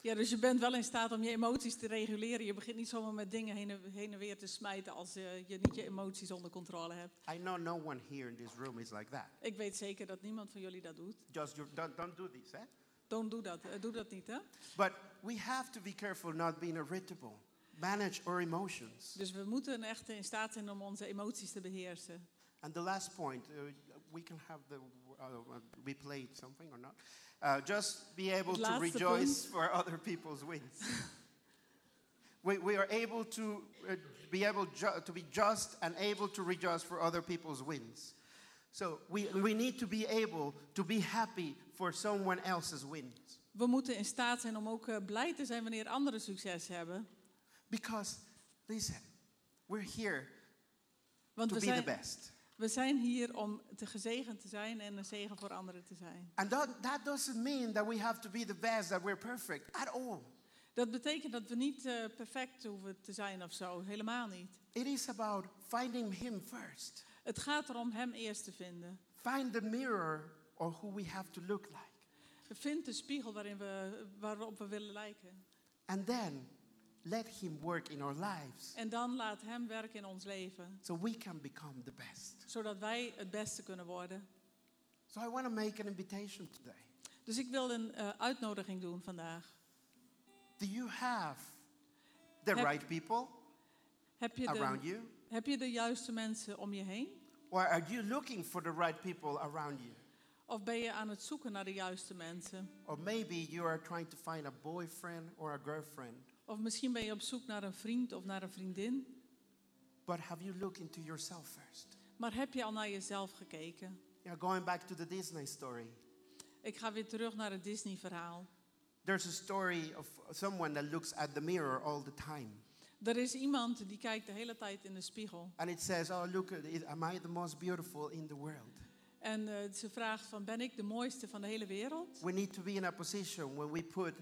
Ja, dus je bent wel in staat om je emoties te reguleren. Je begint niet zomaar met dingen heen en, heen en weer te smijten als eh, je niet je emoties onder controle hebt. I know no one here in this room is like that. Ik weet zeker dat niemand van jullie dat doet. Just your, don't, don't do this, eh? Don't do dat. eh, doe dat niet, hè? But we have to be careful not being irritable. Manage our emotions. Dus we moeten echt in staat zijn om onze emoties te beheersen. And the last point, uh, we can have the uh, we played something or not. Uh, just be able to rejoice for other people's wins. we, we are able to uh, be able ju- to be just and able to rejoice for other people's wins. So we, we need to be able to be happy for someone else's wins. We moeten in staat zijn om ook eh, blij te zijn wanneer anderen succes hebben. Because, listen, we're here Want to we be the zijn, best. We zijn hier om te gezegend te zijn en een zegen voor anderen te zijn. And that, that doesn't mean that we have to be the best, that we're perfect at all. Dat betekent dat we niet eh, perfect hoeven te zijn of zo. Helemaal niet. It is about finding Him first. Het gaat erom hem eerst te vinden. Find the mirror or who we have to look like. Vind de spiegel waarin we, waarop we willen lijken. And then let Him work in our lives En dan laat hem werken in ons leven. so we can become the best. Zodat wij het beste kunnen worden. So I want to make an invitation today. Dus ik wil een eh, uitnodiging doen vandaag. Do you have the Heb- right people Heb je, around de, you? heb je de juiste mensen om je heen? Or are you looking for the right people around you? Of ben je aan het zoeken naar de juiste mensen? Or maybe you are trying to find a boyfriend or a girlfriend. Of misschien ben je op zoek naar een vriend of naar een vriendin. But have you looked into yourself first? Maar heb je al naar jezelf gekeken? Know, going back to the Disney story. Ik ga weer terug naar het Disney-verhaal. There's a story of someone that looks at the mirror all the time. Er is iemand die kijkt de hele tijd in de spiegel. And it says, Oh, look, it, am I the most beautiful in the world? En eh, ze vraagt van, ben ik de mooiste van de hele wereld? We need to be in a position when we put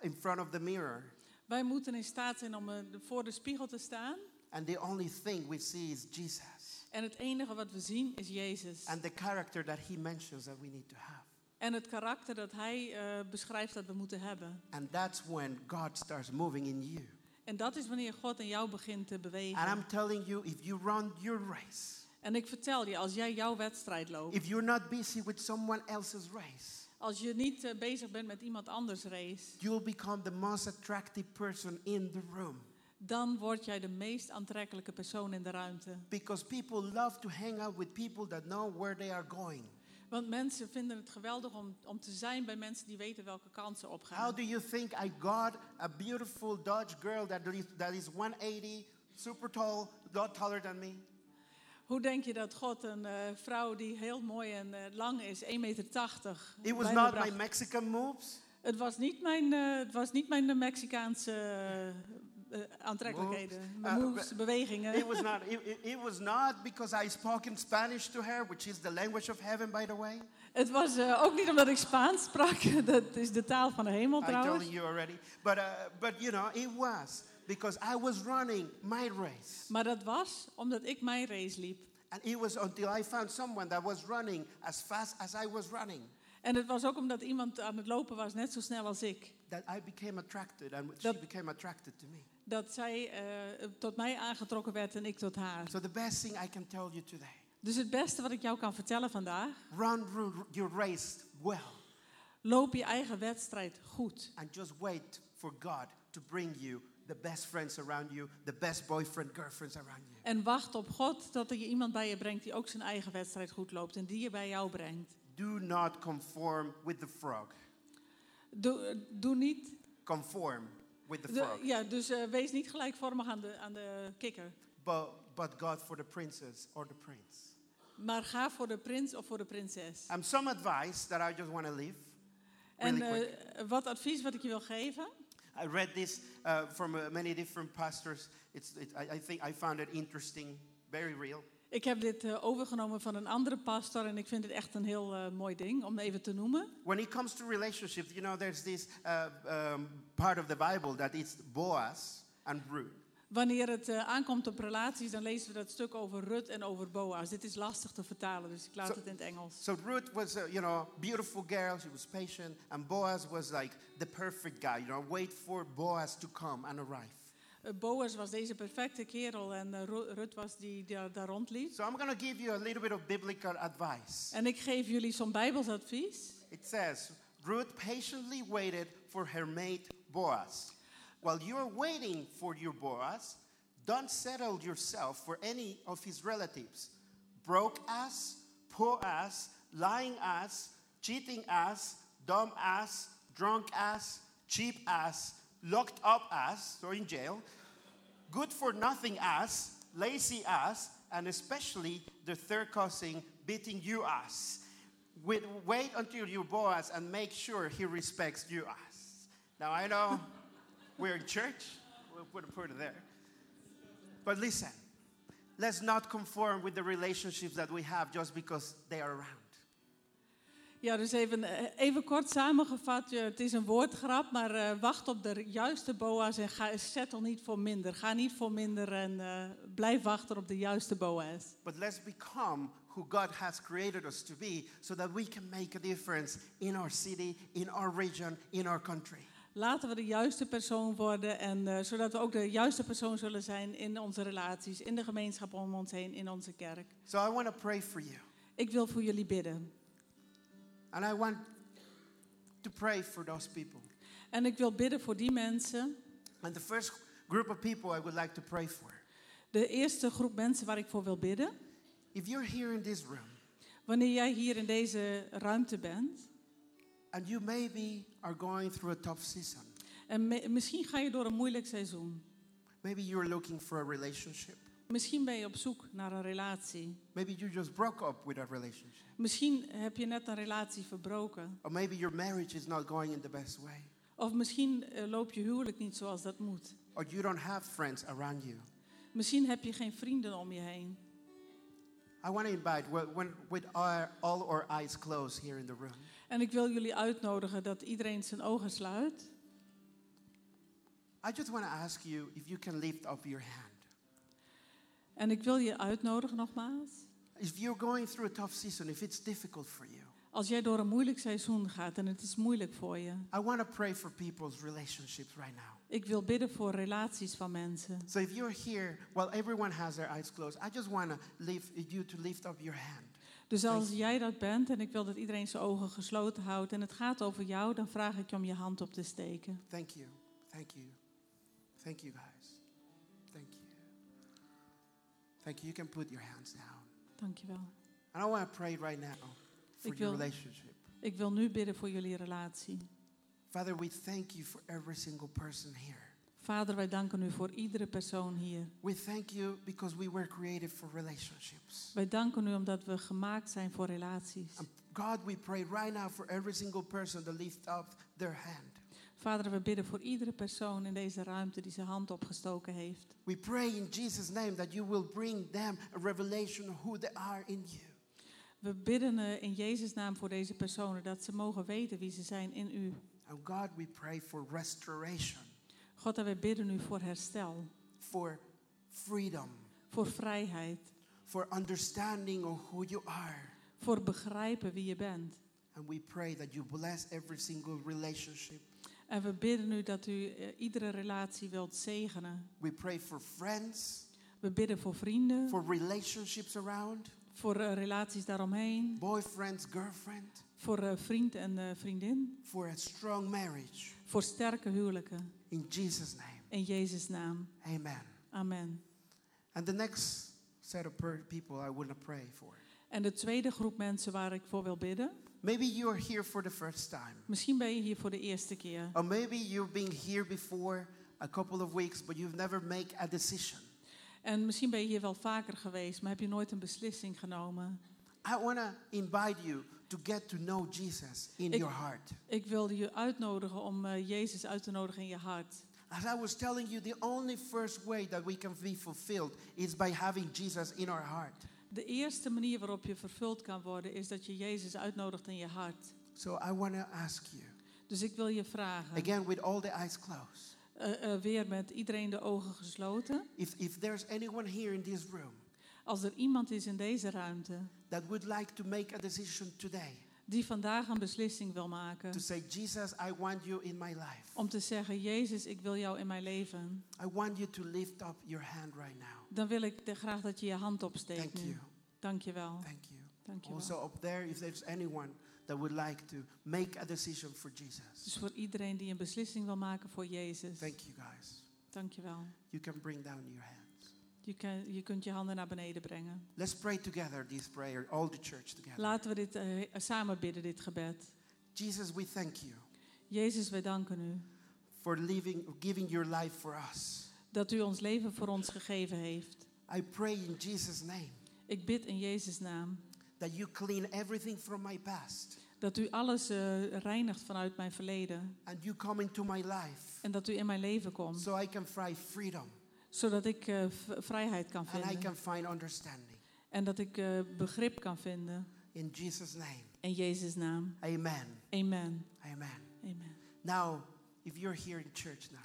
in front of the mirror, Wij moeten in staat zijn om eh, voor de spiegel te staan. and the only thing we see is Jesus En het enige wat we zien is Jezus. and the character that he mentions that we need to have. En het karakter dat hij eh, beschrijft dat we moeten hebben. And that's when God starts moving in you. En dat is wanneer God in jou begint te And bewegen. I'm telling you, if you run your race, En ik vertel je, als jij jouw wedstrijd loopt, if you're not busy with someone else's race, als je niet eh, bezig bent met iemand anders race, you'll become the most attractive person in the room. dan word jij de meest aantrekkelijke persoon in de ruimte. Because people love to hang out with people that know where they are going. Want mensen vinden het geweldig om, om te zijn bij mensen die weten welke kant ze How opgaan. do you think I got a beautiful Dutch girl that is, that is 180, super tall, lot taller than me? Hoe denk je dat God een eh, vrouw die heel mooi en eh, lang is, 1,80 meter, It was not my? Mexican moves. Het was niet mijn, eh, het was niet mijn Mexicaanse aantrekkelijkheden, Moves. Uh, bewegingen. It was not. It, it, was not because I spoke in Spanish to her, which is the language of heaven, by the way. Het was ook niet omdat ik Spaans sprak, dat is de taal van de hemel I trouwens. told you already. But uh, but you know, it was because I was running my race, Maar dat was omdat ik mijn race liep. and it was until I found someone that was running as fast as I was running En het was ook omdat iemand aan het lopen was, net zo snel als ik. that I became attracted, and she Dat- became attracted to me. Dat zij eh, tot mij aangetrokken werd en ik tot haar. So the best thing I can tell you today: Dus het beste wat ik jou kan vertellen vandaag, run ru- your race well, loop je eigen wedstrijd goed. and just wait for God to bring you the best friends around you, the best boyfriend, girlfriends around you. En wacht op God tot er je iemand bij je brengt die ook zijn eigen wedstrijd goed loopt en die je bij jou brengt. Do not conform with the frog. Doe, doe niet. Conform with the de- frog. ja, dus eh, wees niet gelijkvormig aan de, aan de kikker. But, but God for the princess or the prince. Maar ga voor de prins of voor de prinses. Um, some advice that I just want to leave. En really eh, wat advies wat ik je wil geven. I read this uh, from uh, many different pastors. It's, it, I, I think I found it interesting, very real. Ik heb dit eh, overgenomen van een andere pastor en ik vind het echt een heel eh, mooi ding om even te noemen. When it comes to relationships, you know, there's this uh, um, part of the Bible that it's Boaz and Ruth. Wanneer het eh, aankomt op relaties, dan lezen we dat stuk over Rut en over Boaz. Dit is lastig te vertalen, dus ik laat Zo- het in het Engels. So Ruth was, a, you know, beautiful girl. She was patient, and Boaz was like the perfect guy. You know, wait for Boaz to come and arrive. Eh, Boaz was deze perfecte kerel en eh, Ru- Rut was die, die daar- rondliep. So I'm going to give you a little bit of biblical advice. En ik geef jullie zo'n bijbelsadvies. It says, Ruth patiently waited for her mate Boaz. While you're waiting for your Boaz, don't settle yourself for any of his relatives. Broke ass, poor ass, lying ass, cheating ass, dumb ass, drunk ass, cheap ass, locked up ass, so in jail, good for nothing ass, lazy ass, and especially the third cousin beating you ass. Wait, wait until your boss and make sure he respects you ass. Now I know we're in church, we'll put, put it there. But listen, let's not conform with the relationships that we have just because they are around. Ja, dus even, eh, even kort samengevat. Het is een woordgrap, maar eh, wacht op de juiste Boaz en ga, settle niet voor minder. Ga niet voor minder en eh, blijf wachten op de juiste Boaz. But let's become who God has created us to be so that we can make a difference in our city, in our region, in our country. Laten we de juiste persoon worden en eh, zodat we ook de juiste persoon zullen zijn in onze relaties, in de gemeenschap om ons heen, in onze kerk. So I want to pray for you. Ik wil voor jullie bidden. And I want to pray for those people. En ik wil bidden voor die mensen. And the first group of people I would like to pray for. De eerste groep mensen waar ik voor wil bidden. If you're here in this room Wanneer jij hier in deze ruimte bent. and you maybe are going through a tough season, En me- misschien ga je door een moeilijk seizoen. maybe you're looking for a relationship, Misschien ben je op zoek naar een relatie. maybe you just broke up with a relationship, Misschien heb je net een relatie verbroken. or maybe your marriage is not going in the best way, Of misschien eh, loopt je huwelijk niet zoals dat moet. or you don't have friends around you. Misschien heb je geen vrienden om je heen. I want to invite, when, when, with our, all our eyes closed here in the room, En ik wil jullie uitnodigen dat iedereen zijn ogen sluit. I just want to ask you if you can lift up your hand. En ik wil je uitnodigen nogmaals. If you're going through a tough season, if it's difficult for you, Als jij door een moeilijk seizoen gaat en het is moeilijk voor je. I want to pray for people's relationships right now. Ik wil bidden voor relaties van mensen. So if you're here, while everyone has their eyes closed, I just want to lift you to lift up your hand. Dus als jij dat bent en ik wil dat iedereen zijn ogen gesloten houdt en het gaat over jou, dan vraag ik je om je hand op te steken. Thank you. Thank you. Thank you, guys. Thank you. Thank you. You can put your hands down. Dankjewel. And I want to pray right now for Ik your wil- relationship. Ik wil nu bidden voor jullie relatie. Father, we thank you for every single person here. Vader, wij danken u voor iedere persoon hier. We thank you because we were created for relationships. Wij danken u omdat we gemaakt zijn voor relaties. And God, we pray right now for every single person to lift up their hand. Vader, we bidden voor iedere persoon in deze ruimte die zijn hand opgestoken heeft. We pray in Jesus' name that you will bring them a revelation of who they are in you. We bidden eh, in Jezus' naam voor deze personen dat ze mogen weten wie ze zijn in u. And God, we pray for restoration, God, en wij bidden u voor herstel, for freedom, voor vrijheid, for understanding of who you are. voor begrijpen wie je bent. And we pray that you bless every single relationship. En we bidden u dat u eh, iedere relatie wilt zegenen. We pray for friends, We bidden voor vrienden, for relationships around, voor eh, relaties daaromheen, boyfriends, girlfriend, voor eh, vriend en eh, vriendin, for a strong marriage. voor sterke huwelijken. In Jesus' name, In Jezus' naam. amen. Amen. And the next set of people I want to pray for. En de tweede groep mensen waar ik voor wil bidden. Maybe you are here for the first time. Misschien ben je hier voor de eerste keer. Or maybe you've been here before a couple of weeks, but you've never made a decision. En misschien ben je hier wel vaker geweest, maar heb je nooit een beslissing genomen. I want to invite you to get to know Jesus in Ik- your heart. Ik wilde je uitnodigen om eh, Jezus uit te nodigen in je hart. As I was telling you, the only first way that we can be fulfilled is by having Jesus in our heart. De eerste manier waarop je vervuld kan worden is dat je Jezus uitnodigt in je hart. So I want to ask you, Dus ik wil je vragen, again with all the eyes closed, eh, eh, weer met iedereen de ogen gesloten. if, if there's anyone here in this room Als er iemand is in deze ruimte that would like to make a decision today die vandaag een beslissing wil maken. to say, Jesus, I want you in my life. Om te zeggen, Jezus, ik wil jou in mijn leven. I want you to lift up your hand right now. Dan wil ik graag dat je je hand opsteekt Thank nu. you. Dank je wel. Thank you. Dank je wel. Also, up there, if there's anyone that would like to make a decision for Jesus, Dus voor iedereen die een beslissing wil maken voor Jezus. thank you guys. Dank je wel. You can bring down your hands. Je, kan, je kunt je handen naar beneden brengen. Let's pray together this prayer, all the church together. Laten we dit eh, samen bidden, dit gebed. Jesus, we thank you Jezus, wij danken u for living, giving your life for us. dat u ons leven voor ons gegeven heeft. I pray in Jesus' name Ik bid in Jezus' naam that you clean everything from my past dat u alles eh, reinigt vanuit mijn verleden. and you come into my life En dat u in mijn leven komt, so I can find freedom zodat ik v- vrijheid kan and I vinden. can find understanding. En dat ik eh, begrip kan vinden. In Jesus' name, In Jezus' naam. amen. Amen. Amen. Amen. Now, if you're here in church now,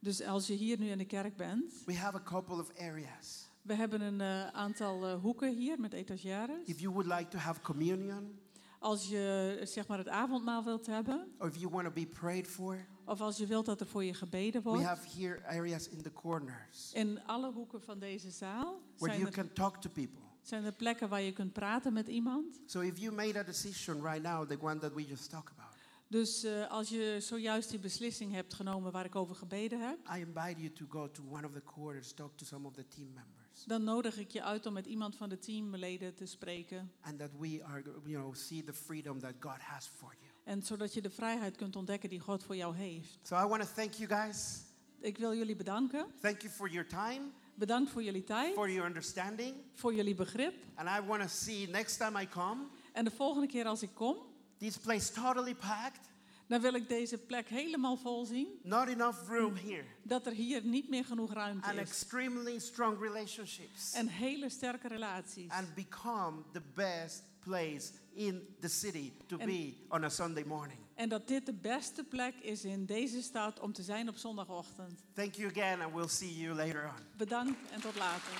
Dus als je hier nu in de kerk bent, we have a couple of areas. we hebben een eh, aantal eh, hoeken hier met etagères. If you would like to have communion, Als je zeg maar het avondmaal wilt hebben, or if you want to be prayed for, of als je wilt dat er voor je gebeden we wordt. have here areas in the corners In alle hoeken van deze zaal where zijn you er, can talk to people. zijn er plekken waar je kunt praten met iemand. So if you made a decision right now, the one that we just talked about, Dus eh, als je zojuist die beslissing hebt genomen waar ik over gebeden heb, I invite you to go to one of the corners, talk to some of the team members, dan nodig ik je uit om met iemand van de teamleden te spreken. and that we are, you know, see the freedom that God has for you. En zodat je de vrijheid kunt ontdekken die God voor jou heeft. So I want to thank you guys. Ik wil jullie bedanken. Thank you for your time, Bedankt voor jullie tijd, for your understanding, voor jullie begrip. and I want to see next time I come, En de volgende keer als ik kom, this place totally packed, dan wil ik deze plek helemaal vol zien. not enough room here, Dat er hier niet meer genoeg ruimte and is. extremely strong relationships, En hele sterke relaties. and become the best place in the city to En- be on a Sunday morning. En dat dit de beste plek is in deze stad om te zijn op zondagochtend. Thank you again, and we'll see you later on. Bedankt en tot later.